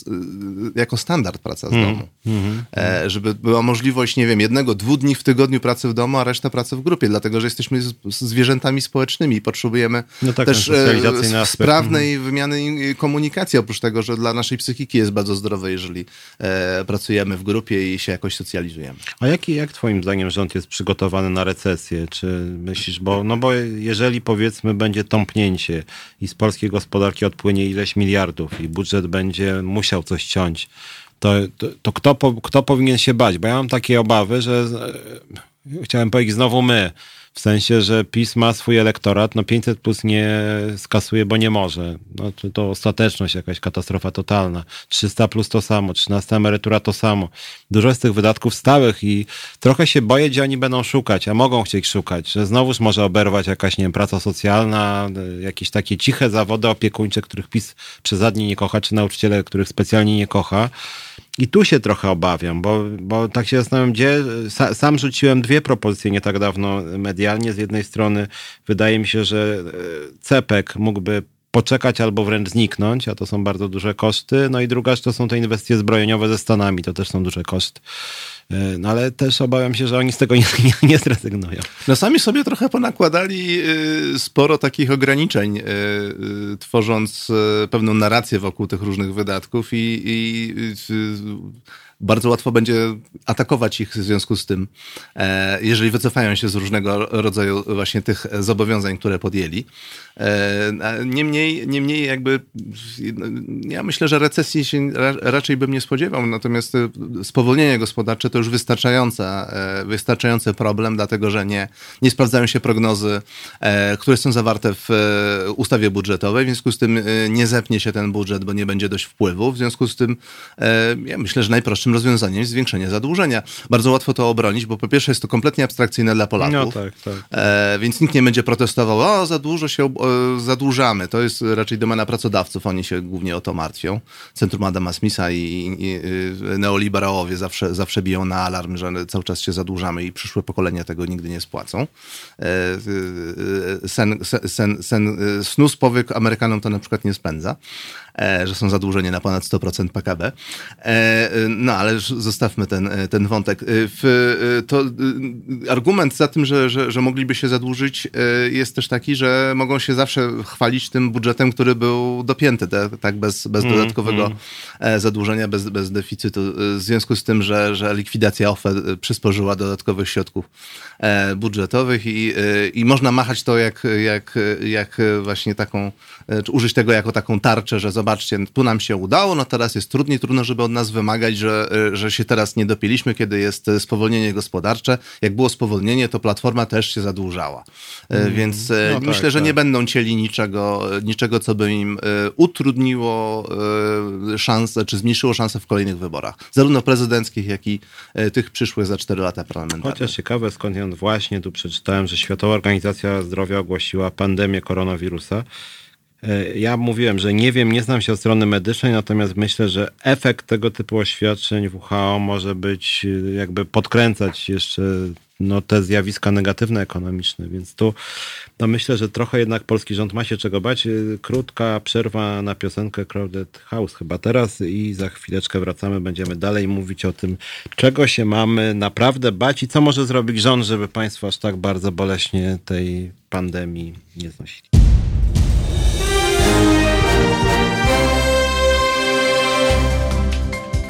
jako standard praca z mhm. domu. Mm -hmm. żeby była możliwość, nie wiem, jednego, dwóch dni w tygodniu pracy w domu, a reszta pracy w grupie, dlatego że jesteśmy zwierzętami społecznymi i potrzebujemy no tak, też e, sprawnej mhm. wymiany komunikacji, oprócz tego, że dla naszej psychiki jest bardzo zdrowe, jeżeli e, pracujemy w grupie i się jakoś socjalizujemy. A jaki, jak twoim zdaniem rząd jest przygotowany na recesję? Czy myślisz, bo, no bo jeżeli powiedzmy będzie tąpnięcie i z polskiej gospodarki odpłynie ileś miliardów i budżet będzie musiał coś ciąć, to, to, to kto, kto powinien się bać? Bo ja mam takie obawy, że chciałem powiedzieć znowu my, w sensie, że PiS ma swój elektorat, no 500 plus nie skasuje, bo nie może. No to, to ostateczność, jakaś katastrofa totalna. 300 plus to samo, 13 emerytura to samo. Dużo jest tych wydatków stałych i trochę się boję, gdzie oni będą szukać, a mogą chcieć szukać, że znowuż może oberwać jakaś, nie wiem, praca socjalna, jakieś takie ciche zawody opiekuńcze, których PiS przesadnie nie kocha, czy nauczyciele, których specjalnie nie kocha. I tu się trochę obawiam, bo, bo tak się zastanawiam, gdzie. Sam rzuciłem dwie propozycje nie tak dawno medialnie. Z jednej strony wydaje mi się, że e, CEPEK mógłby poczekać albo wręcz zniknąć, a to są bardzo duże koszty. No i druga to są te inwestycje zbrojeniowe ze Stanami, to też są duże koszty. No ale też obawiam się, że oni z tego nie, [laughs] nie, nie zrezygnują. No sami sobie trochę ponakładali sporo takich ograniczeń, tworząc pewną narrację wokół tych różnych wydatków i, i bardzo łatwo będzie atakować ich w związku z tym, e, jeżeli wycofają się z różnego rodzaju właśnie tych zobowiązań, które podjęli. E, niemniej, niemniej jakby ja myślę, że recesji się raczej bym nie spodziewał, natomiast spowolnienie gospodarcze to już wystarczająca, e, wystarczający problem, dlatego że nie, nie sprawdzają się prognozy, które są zawarte w ustawie budżetowej, w związku z tym nie zepnie się ten budżet, bo nie będzie dość wpływów, w związku z tym ja myślę, że najprostszym rozwiązaniem jest zwiększenie zadłużenia. Bardzo łatwo to obronić, bo po pierwsze jest to kompletnie abstrakcyjne dla Polaków, no tak, tak. E, więc nikt nie będzie protestował, o za dużo się e, zadłużamy. To jest raczej domena pracodawców, oni się głównie o to martwią. Centrum Adama Smitha i, i, i neoliberałowie zawsze, zawsze biją na alarm, że cały czas się zadłużamy i przyszłe pokolenia tego nigdy nie spłacą. E, e sen, sen, sen, sen e, snus powiek Amerykanom to na przykład nie spędza. E, że są zadłużeni na ponad 100% PKB. E, no ale zostawmy ten, e, ten wątek. W, to argument za tym, że, że, że mogliby się zadłużyć jest też taki, że mogą się zawsze chwalić tym budżetem, który był dopięty, tak, bez, bez mm, dodatkowego mm. zadłużenia, bez, bez deficytu. W związku z tym, że, że likwidacja OFE przysporzyła dodatkowych środków budżetowych i, i można machać to jak, jak, jak właśnie taką, czy użyć tego jako taką tarczę, że zobaczcie, tu nam się udało, no teraz jest trudniej, trudno, żeby od nas wymagać, że, e, że się teraz nie dopiliśmy, kiedy jest e, spowolnienie gospodarcze. Jak było spowolnienie, to platforma też się zadłużała. Mm. Więc no myślę, tak, że tak. nie będą cieli niczego, niczego, co by im utrudniło szansę, czy zmniejszyło szanse w kolejnych wyborach. Zarówno prezydenckich, jak i tych przyszłych za 4 lata parlamentarnych. Chociaż ciekawe, skąd właśnie tu przeczytałem, że Światowa Organizacja Zdrowia ogłosiła pandemię koronawirusa. E, ja mówiłem, że nie wiem, nie znam się od strony medycznej, natomiast myślę, że efekt tego typu oświadczeń WHO może być e, jakby podkręcać jeszcze no, te zjawiska negatywne ekonomiczne, więc tu no myślę, że trochę jednak polski rząd ma się czego bać. E, krótka przerwa na piosenkę Crowded House chyba teraz i za chwileczkę wracamy, będziemy dalej mówić o tym, czego się mamy naprawdę bać i co może zrobić rząd, żeby państwo aż tak bardzo boleśnie tej pandemii nie znosili.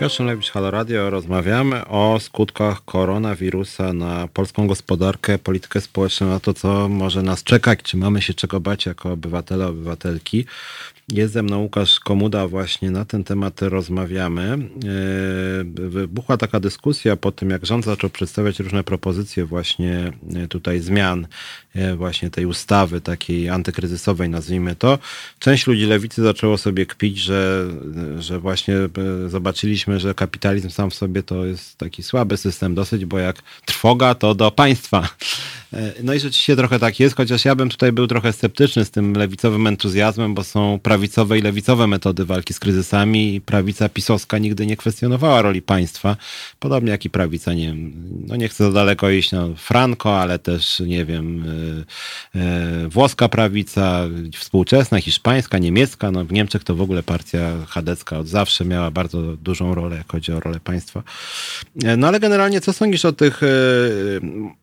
Piotr Lewicz, Halo Radio. Rozmawiamy o skutkach koronawirusa na polską gospodarkę, politykę społeczną, na to, co może nas czekać, czy mamy się czego bać jako obywatele, obywatelki. Jest ze mną Łukasz Komuda, właśnie na ten temat rozmawiamy. E, wybuchła taka dyskusja po tym, jak rząd zaczął przedstawiać różne propozycje właśnie e, tutaj zmian e, właśnie tej ustawy takiej antykryzysowej, nazwijmy to. Część ludzi lewicy zaczęło sobie kpić, że, że właśnie zobaczyliśmy, że kapitalizm sam w sobie to jest taki słaby system dosyć, bo jak trwoga, to do państwa. No i rzeczywiście trochę tak jest, chociaż ja bym tutaj był trochę sceptyczny z tym lewicowym entuzjazmem, bo są prawicowe i lewicowe metody walki z kryzysami i prawica pisowska nigdy nie kwestionowała roli państwa, podobnie jak i prawica, nie no nie chcę za daleko iść, no Franco, ale też, nie wiem, yy, yy, włoska prawica, współczesna, hiszpańska, niemiecka, no w Niemczech to w ogóle partia chadecka od zawsze miała bardzo dużą rolę, jak chodzi o rolę państwa. No ale generalnie co sądzisz o tych yy,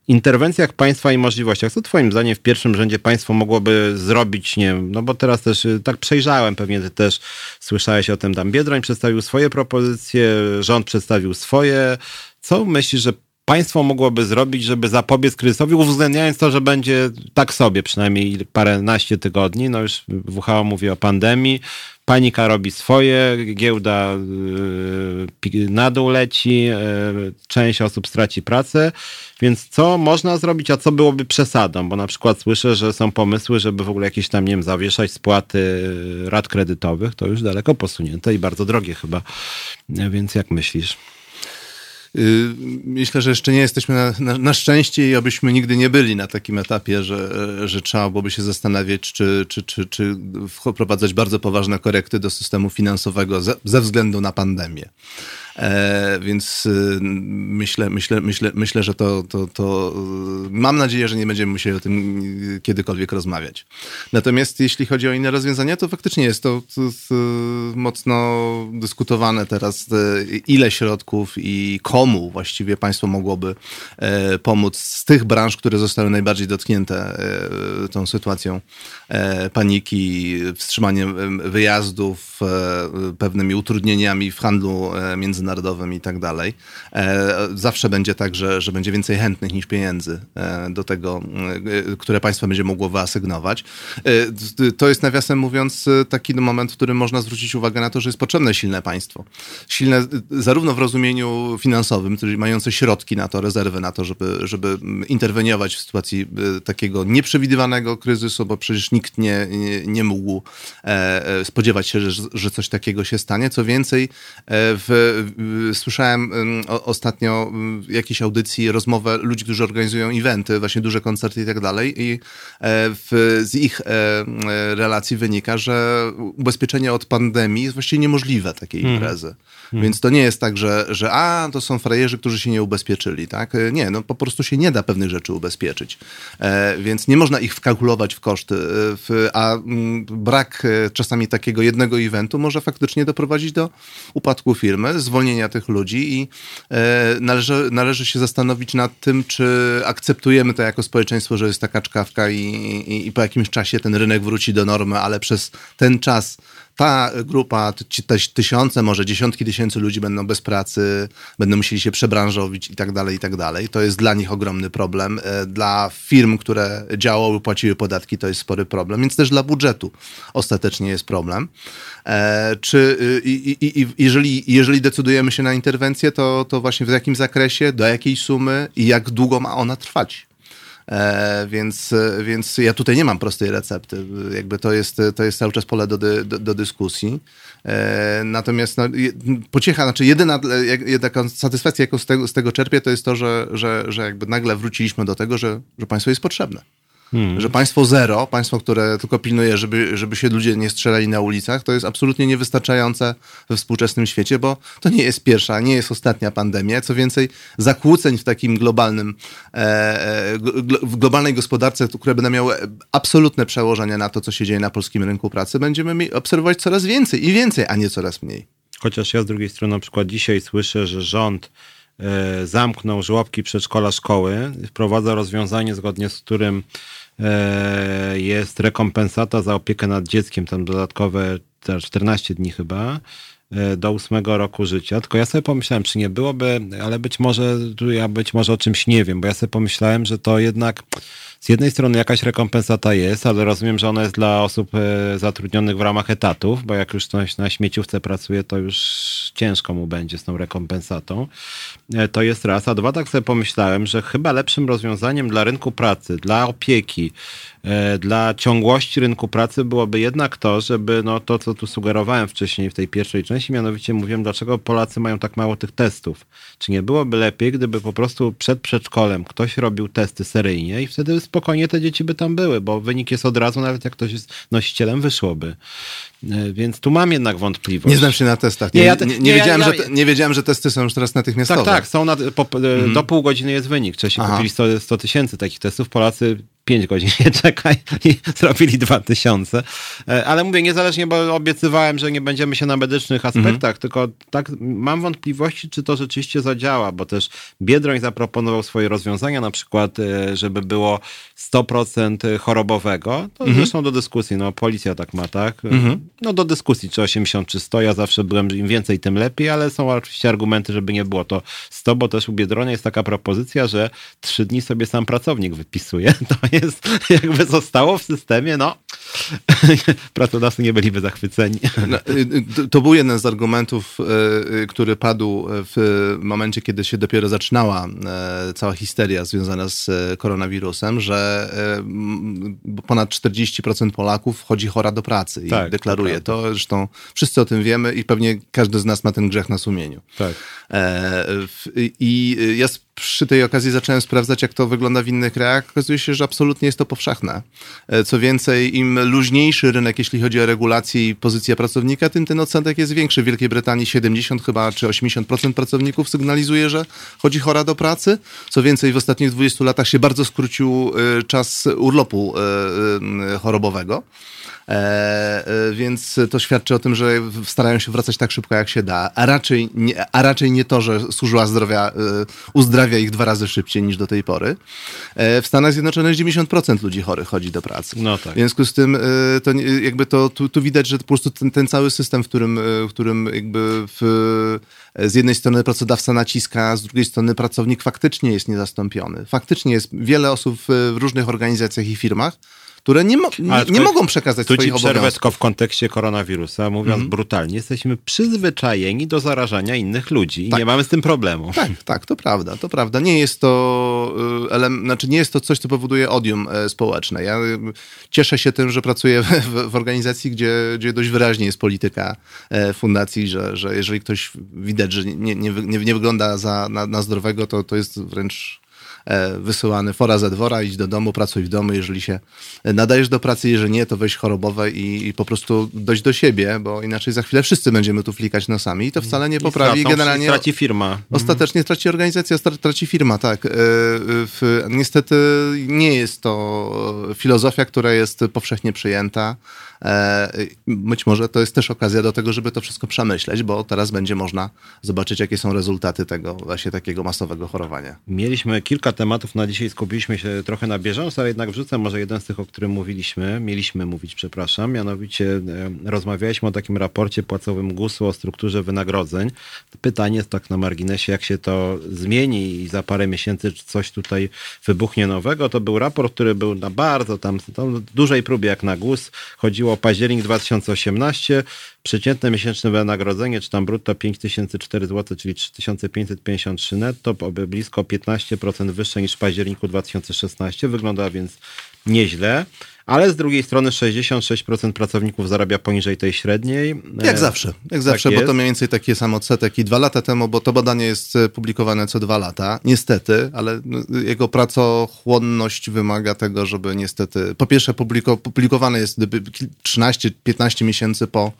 interwencjach państwa i możliwościach? Co twoim zdaniem w pierwszym rzędzie państwo mogłoby zrobić, nie wiem, no bo teraz też tak przejrzałem, pewnie ty też słyszałeś o tym, tam Biedroń przedstawił swoje propozycje, rząd przedstawił swoje. Co myślisz, że państwo mogłoby zrobić, żeby zapobiec kryzysowi, uwzględniając to, że będzie tak sobie przynajmniej paręnaście tygodni, no już WHO mówi o pandemii, panika robi swoje, giełda y, na dół leci, y, część osób straci pracę, więc co można zrobić, a co byłoby przesadą? Bo na przykład słyszę, że są pomysły, żeby w ogóle jakieś tam, nie wiem, zawieszać spłaty y, rat kredytowych, to już daleko posunięte i bardzo drogie chyba, więc jak myślisz? Y, myślę, że jeszcze nie jesteśmy na, na, na, szczęście i abyśmy nigdy nie byli na takim etapie, że, że trzeba byłoby się zastanawiać, czy, czy, czy, czy wprowadzać bardzo poważne korekty do systemu finansowego ze, ze względu na pandemię. E, więc y, myślę, myślę, myślę, myślę, że to, to, to y, mam nadzieję, że nie będziemy musieli o tym kiedykolwiek rozmawiać. Natomiast jeśli chodzi o inne rozwiązania, to faktycznie jest to, to, to mocno dyskutowane teraz, ile środków i komu właściwie państwo mogłoby e, pomóc z tych branż, które zostały najbardziej dotknięte e, tą sytuacją e, paniki, wstrzymaniem wyjazdów, pewnymi utrudnieniami w handlu międzynarodowym i tak dalej. Zawsze będzie tak, że, że będzie więcej chętnych niż pieniędzy do tego, które państwo będzie mogło wyasygnować. To jest nawiasem mówiąc taki moment, w którym można zwrócić uwagę na to, że jest potrzebne silne państwo. Silne zarówno w rozumieniu finansowym, czyli mające środki na to, rezerwy na to, żeby, żeby interweniować w sytuacji e, takiego nieprzewidywanego kryzysu, bo przecież nikt nie, nie, nie mógł e, e, spodziewać się, że, że coś takiego się stanie. Co więcej, w, słyszałem ostatnio w jakiejś audycji rozmowę ludzi, którzy organizują eventy, właśnie duże koncerty i tak dalej i w, z ich relacji wynika, że ubezpieczenie od pandemii jest właściwie niemożliwe takiej hmm. imprezy. Hmm. Więc to nie jest tak, że, że a, to są frajerzy, którzy się nie ubezpieczyli, tak? Nie, no po prostu się nie da pewnych rzeczy ubezpieczyć. E, więc nie można ich wkalkulować w koszty, e, a mm, brak e, czasami takiego jednego eventu może faktycznie doprowadzić do upadku firmy, zwolnienia tych ludzi i e, należy, należy się zastanowić nad tym, czy akceptujemy to jako społeczeństwo, że jest taka czkawka i, i, i po jakimś czasie ten rynek wróci do normy, ale przez ten czas ta grupa, te tysiące, może dziesiątki tysięcy ludzi będą bez pracy, będą musieli się przebranżowić i tak dalej, i tak dalej. To jest dla nich ogromny problem. E, dla firm, które działały, płaciły podatki, to jest spory problem, więc też dla budżetu ostatecznie jest problem. E, czy i, i, i, jeżeli, jeżeli decydujemy się na interwencję, to, to właśnie w jakim zakresie, do jakiej sumy i jak długo ma ona trwać? E, więc, więc ja tutaj nie mam prostej recepty. Jakby to jest, to jest cały czas pole do, do, do dyskusji. E, natomiast no, pociecha, znaczy jedyna, taka satysfakcja, jaką z tego, z tego czerpię, to jest to, że, że, że jakby nagle wróciliśmy do tego, że, że państwo jest potrzebne. Hmm. Że państwo zero, państwo, które tylko pilnuje, żeby, żeby się ludzie nie strzelali na ulicach, to jest absolutnie niewystarczające we współczesnym świecie, bo to nie jest pierwsza, nie jest ostatnia pandemia. Co więcej, zakłóceń w takim globalnym, e, e w globalnej gospodarce, które będą miały absolutne przełożenie na to, co się dzieje na polskim rynku pracy, będziemy obserwować coraz więcej i więcej, a nie coraz mniej. Chociaż ja z drugiej strony na przykład dzisiaj słyszę, że rząd e, zamknął żłobki, przedszkola, szkoły, wprowadza rozwiązanie, zgodnie z którym jest rekompensata za opiekę nad dzieckiem, tam dodatkowe 14 dni chyba, e, do ósmego roku życia. Tylko ja sobie pomyślałem, czy nie byłoby, ale być może, ja być może o czymś nie wiem, bo ja sobie pomyślałem, że to jednak z jednej strony jakaś rekompensata jest, ale rozumiem, że ona jest dla osób e, zatrudnionych w ramach etatów, bo jak już ktoś na śmieciówce pracuje, to już ciężko mu będzie z tą rekompensatą. E, to jest raz. A dwa, tak sobie pomyślałem, że chyba lepszym rozwiązaniem dla rynku pracy, dla opieki, e, dla ciągłości rynku pracy byłoby jednak to, żeby no, to, co tu sugerowałem wcześniej w tej pierwszej części, mianowicie mówiłem, dlaczego Polacy mają tak mało tych testów. Czy nie byłoby lepiej, gdyby po prostu przed przedszkolem ktoś robił testy seryjnie i wtedy spokojnie te dzieci by tam były, bo wynik jest od razu, nawet jak ktoś jest nosicielem, wyszłoby. E, więc tu mam jednak wątpliwość. Nie znam się na testach. Nie, nie, ja te, nie, nie wiedziałem, ja, że, nie wiedziałem, że testy są już teraz natychmiastowe. Tak, tak. Są na, po, mm. Do pół godziny jest wynik. Wcześniej kupili 100, 100 tysięcy takich testów. Polacy 5 godzin [laughs] nie czekaj i [laughs] zrobili 2000. E, ale mówię, niezależnie, bo obiecywałem, że nie będziemy się na medycznych aspektach, mhm. tylko tak mam wątpliwości, czy to rzeczywiście zadziała, bo też Biedroń zaproponował swoje rozwiązania, na przykład, e, żeby było 100% chorobowego. To mhm. zresztą do dyskusji, no policja tak ma, tak? Mhm. No do dyskusji, czy 80, czy 100. Ja zawsze byłem, im więcej, tym lepiej, ale są oczywiście argumenty, żeby nie było to 100, bo też u Biedronia jest taka propozycja, że 3 dni sobie sam pracownik wypisuje. [laughs] To jest, jakby zostało w systemie, no, [laughs] pracodawcy nie byliby zachwyceni. No, y, to był jeden z argumentów, y, y, który padł w momencie, kiedy się dopiero zaczynała cała histeria związana z koronawirusem, że ponad 40% Polaków chodzi chora do pracy i tak, deklaruje to, to. Zresztą wszyscy o tym wiemy i pewnie każdy z nas ma ten grzech na sumieniu. Tak. E, I ja przy tej okazji zacząłem sprawdzać, jak to wygląda w innych krajach. Okazuje się, że absolutnie jest to powszechne. E, co więcej, im luźniejszy rynek, jeśli chodzi o regulacje i pozycję pracownika, tym ten odsetek jest większy. W Wielkiej Brytanii 70 chyba, czy 80% pracowników sygnalizuje, że chodzi chora do pracy. Co więcej, w ostatnich 20 latach się bardzo skrócił e, czas urlopu e, chorobowego. E, e, więc to świadczy o tym, że starają się wracać tak szybko, jak się da, a raczej nie, a raczej nie to, że służba zdrowia e, uzdrawia ich dwa razy szybciej niż do tej pory. W Stanach Zjednoczonych 90% ludzi chorych chodzi do pracy. No tak. W związku z tym to jakby to, tu, tu widać, że po prostu ten, ten, cały system, w którym, w którym jakby w, z jednej strony pracodawca naciska, z drugiej strony pracownik faktycznie jest niezastąpiony. Faktycznie jest wiele osób w różnych organizacjach i firmach, które nie, mo nie, nie mogą przekazać swoich obowiązków. Tu ci przerwę w kontekście koronawirusa, mówiąc mm. brutalnie, jesteśmy przyzwyczajeni do zarażania innych ludzi i tak. nie mamy z tym problemu. Tak, tak, to prawda, to prawda. Nie jest to, ele- znaczy nie jest to coś, co powoduje odium e, społeczne. Ja y, cieszę się tym, że pracuję [laughs] w, w, organizacji, gdzie, gdzie dość wyraźnie jest polityka e, fundacji, że, że jeżeli ktoś widać, że nie, nie, nie, nie wygląda za, na, na zdrowego, to, to jest wręcz wysyłany fora ze dwora, idź do domu, pracuj w domu, jeżeli się nadajesz do pracy, jeżeli nie, to weź chorobowe i, i po prostu dojść do siebie, bo inaczej za chwilę wszyscy będziemy tu flikać nosami i to wcale nie poprawi. I stracą, generalnie straci firma. Ostatecznie straci organizacja, straci firma, tak. E, niestety nie jest to filozofia, która jest powszechnie przyjęta. E, być może to jest też okazja do tego, żeby to wszystko przemyśleć, bo teraz będzie można zobaczyć, jakie są rezultaty tego właśnie takiego masowego chorowania. Mieliśmy kilka tematów na dzisiaj, skupiliśmy się trochę na bieżąco, ale jednak wrzucę może jeden z tych, o którym mówiliśmy, mieliśmy mówić, przepraszam, mianowicie e, rozmawialiśmy o takim raporcie płacowym GUS-u o strukturze wynagrodzeń. Pytanie jest tak na marginesie, jak się to zmieni i za parę miesięcy coś tutaj wybuchnie nowego. To był raport, który był na bardzo tam, tam dużej próbie jak na GUS. Chodziło o październik 2018. Przeciętne miesięczne wynagrodzenie, czy tam brutto 5004 zł, czyli 3553 netto, blisko 15% wyższe niż w październiku 2016. Wygląda więc nieźle ale z drugiej strony 66% pracowników zarabia poniżej tej średniej. Jak e, zawsze, jak tak zawsze, bo to mniej więcej taki sam odsetek i dwa lata temu, bo to badanie jest e, publikowane co dwa lata, niestety, ale no, jego pracochłonność wymaga tego, żeby niestety, po pierwsze publiko, publikowane jest 13-15 miesięcy po,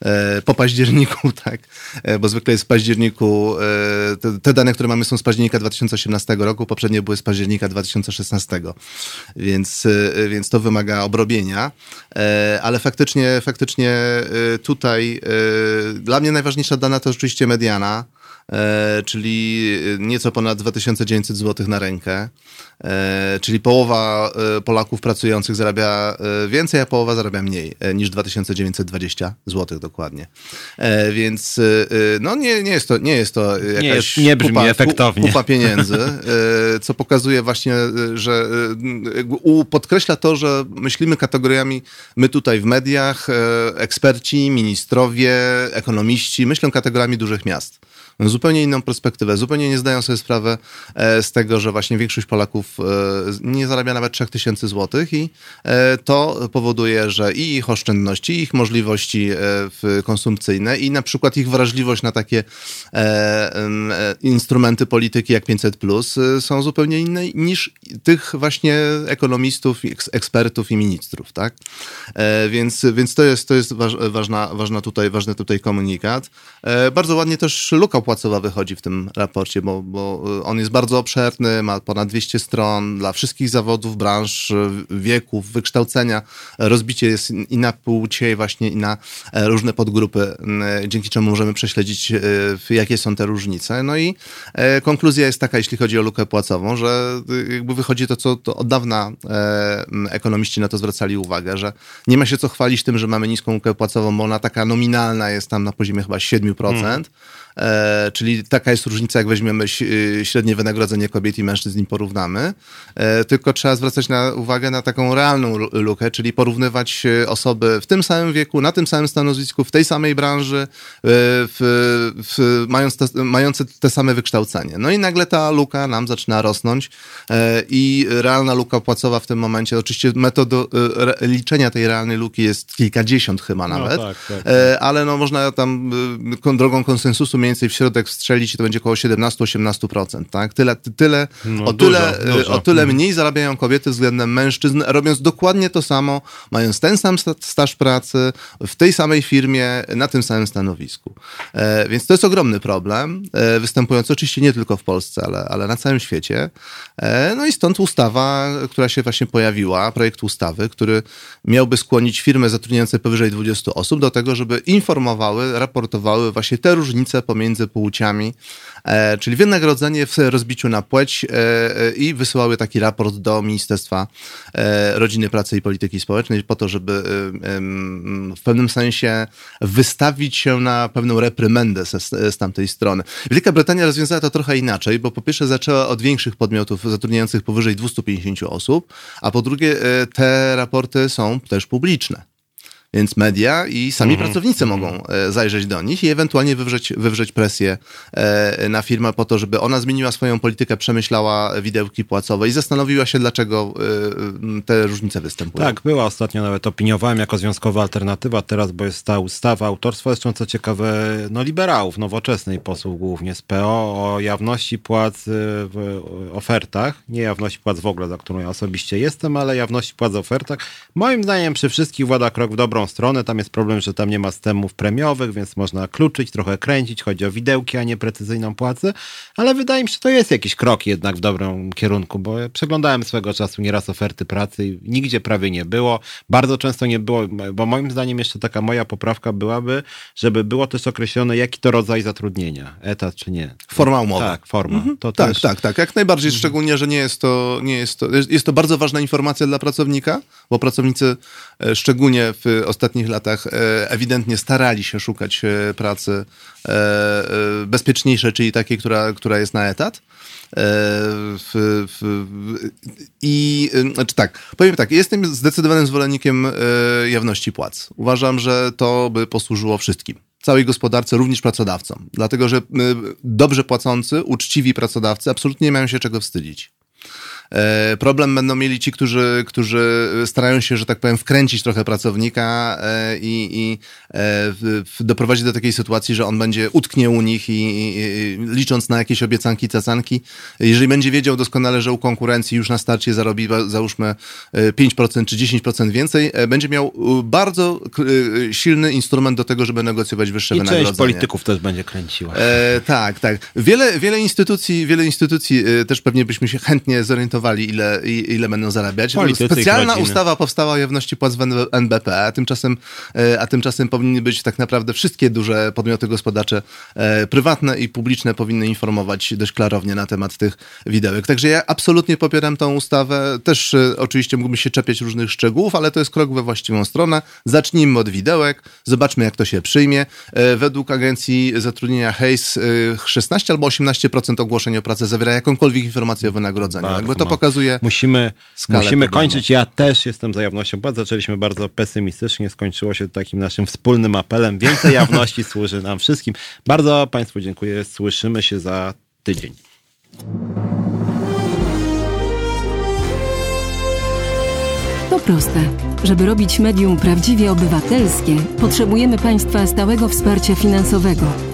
e, po październiku, [laughs] tak, bo zwykle jest w październiku, te, te dane, które mamy są z października 2018 roku, poprzednie były z października 2016, więc, więc to wymaga wymaga obrobienia, e, ale faktycznie, faktycznie e, tutaj e, dla mnie najważniejsza dana to rzeczywiście mediana, czyli nieco ponad 2900 zł na rękę. E, czyli połowa e, Polaków pracujących zarabia e, więcej, a połowa zarabia mniej niż 2920 zł dokładnie. Więc no nie, nie, jest, to, nie jest to jakaś nie, jest, nie brzmi kupa, efektownie. kupa pieniędzy, co pokazuje właśnie, że podkreśla to, że myślimy kategoriami, my tutaj w mediach, eksperci, ministrowie, ekonomiści, myślą kategoriami dużych miast zupełnie inną perspektywę, zupełnie nie zdają sobie sprawy e, z tego, że właśnie większość Polaków e, nie zarabia nawet 3000 zł i e, to powoduje, że i ich oszczędności, i ich możliwości konsumpcyjne i na przykład ich wrażliwość na takie instrumenty polityki jak 500 plus są zupełnie inne niż tych właśnie ekonomistów, ekspertów i ministrów, tak? Więc, więc to jest, to jest ważna, ważna tutaj, ważny tutaj komunikat. Bardzo ładnie też luka płacowa wychodzi w tym raporcie, bo, bo y, on jest bardzo obszerny, ma ponad 200 stron dla wszystkich zawodów, branż, y, wieków, wykształcenia. Rozbicie jest i na płcie, właśnie i na różne podgrupy, dzięki czemu możemy prześledzić, y, jakie są te różnice. No i konkluzja jest taka, jeśli chodzi o lukę płacową, że jakby wychodzi to, co to od dawna ekonomiści na to zwracali uwagę, że nie ma się co chwalić tym, że mamy niską lukę płacową, bo ona taka nominalna jest tam na poziomie chyba 7%. Hmm. E, czyli taka jest różnica, jak weźmiemy y, średnie wynagrodzenie kobiet i mężczyzn i porównamy. E, tylko trzeba zwracać na, uwagę na taką realną lukę, czyli porównywać y, osoby w tym samym wieku, na tym samym stanowisku, w tej samej branży, y, w, w, mając te, mające te same wykształcenie. No i nagle ta luka nam zaczyna rosnąć e, i realna luka płacowa w tym momencie, oczywiście metodą liczenia tej realnej luki jest kilkadziesiąt chyba no nawet, no, tak, tak, tak. ale no można tam drogą konsensusu mniej więcej w środek strzelić, to będzie około 17-18%, tak? Tyle, tyle, No, o, dużo, tyle dużo. o tyle mniej zarabiają kobiety względem mężczyzn, robiąc dokładnie to samo, mając ten sam sta- staż pracy, w tej samej firmie, na tym samym stanowisku. E, więc to jest ogromny problem, e, występujący oczywiście nie tylko w Polsce, ale, ale na całym świecie. E, no i stąd ustawa, która się właśnie pojawiła, projekt ustawy, który miałby skłonić firmy zatrudniające powyżej 20 osób do tego, żeby informowały, raportowały właśnie te różnice pomiędzy płciami, e, czyli wynagrodzenie w rozbiciu na płeć e, e, i wysyłały taki raport do Ministerstwa Rodziny, Pracy i Polityki Społecznej po to, żeby w pewnym sensie wystawić się na pewną reprymendę z tamtej strony. Wielka Brytania rozwiązała to trochę inaczej, bo po pierwsze zaczęła od większych podmiotów zatrudniających powyżej 250 osób, a po drugie te raporty są też publiczne. Więc media i sami Mhm. pracownicy mogą e, zajrzeć do nich i ewentualnie wywrzeć, wywrzeć presję e, na firmę po to, żeby ona zmieniła swoją politykę, przemyślała widełki płacowe i zastanowiła się, dlaczego e, te różnice występują. Tak, była ostatnio nawet opiniowałem jako związkowa alternatywa teraz, bo jest ta ustawa autorstwa, zresztą co ciekawe, no liberałów, nowoczesnej posłów głównie z PO o jawności płac w ofertach, nie jawności płac w ogóle, za którą ja osobiście jestem, ale jawności płac w ofertach. Moim zdaniem przy wszystkich włada krok w dobrą stronę, tam jest problem, że tam nie ma systemów premiowych, więc można kluczyć, trochę kręcić, chodzi o widełki, a nie precyzyjną płacę, ale wydaje mi się, że to jest jakiś krok jednak w dobrym kierunku, bo ja przeglądałem swego czasu nieraz oferty pracy i nigdzie prawie nie było. Bardzo często nie było, bo moim zdaniem jeszcze taka moja poprawka byłaby, żeby było też określone, jaki to rodzaj zatrudnienia, etat czy nie. Forma umowy. Tak, forma. To Tak, też... tak, tak. Jak najbardziej, szczególnie, że nie jest to, nie jest to, jest- jest to bardzo ważna informacja dla pracownika, bo pracownicy e, szczególnie w ostatnich latach e, ewidentnie starali się szukać e, pracy e, bezpieczniejszej, czyli takiej, która, która jest na etat. W, w, I znaczy tak, powiem tak, jestem zdecydowanym zwolennikiem jawności płac. Uważam, że to by posłużyło wszystkim całej gospodarce, również pracodawcom. Dlatego, że dobrze płacący, uczciwi pracodawcy absolutnie nie mają się czego wstydzić. E, Problem będą mieli ci, którzy, którzy starają się, że tak powiem, wkręcić trochę pracownika e, i, i e, doprowadzić do takiej sytuacji, że on będzie utknie u nich i, i, i licząc na jakieś obiecanki, cacanki, jeżeli będzie wiedział doskonale, że u konkurencji już na starcie zarobi, załóżmy, e, 5% czy 10% więcej, będzie miał bardzo silny instrument do tego, żeby negocjować wyższe I wynagrodzenie. część polityków też będzie kręciła. E, tak, tak. Wiele, wiele instytucji, wiele instytucji też pewnie byśmy się chętnie zorientowali, ile, ile będą zarabiać. Politycy, ich Specjalna ustawa powstała o jawności płac w NBP, a tymczasem, e, a tymczasem powinny być tak naprawdę wszystkie duże podmioty gospodarcze, e, prywatne i publiczne powinny informować dość klarownie na temat tych widełek. Także ja absolutnie popieram tą ustawę. Też e, oczywiście mógłbym się czepiać różnych szczegółów, ale to jest krok we właściwą stronę. Zacznijmy od widełek, zobaczmy jak to się przyjmie. Według agencji zatrudnienia Hayes e, 16 albo 18% ogłoszeń o pracę zawiera jakąkolwiek informację o wynagrodzeniu. Bardzo Jakby to mało. pokazuje... Musimy, musimy problemu. kończyć. Ja też jestem za jawnością płac. Zaczęliśmy bardzo pesymistycznie, skończyło się takim naszym wspólnym apelem. Więcej [laughs] jawności służy nam wszystkim. Bardzo Państwu dziękuję. Słyszymy się za tydzień. To proste. Żeby robić medium prawdziwie obywatelskie, potrzebujemy Państwa stałego wsparcia finansowego.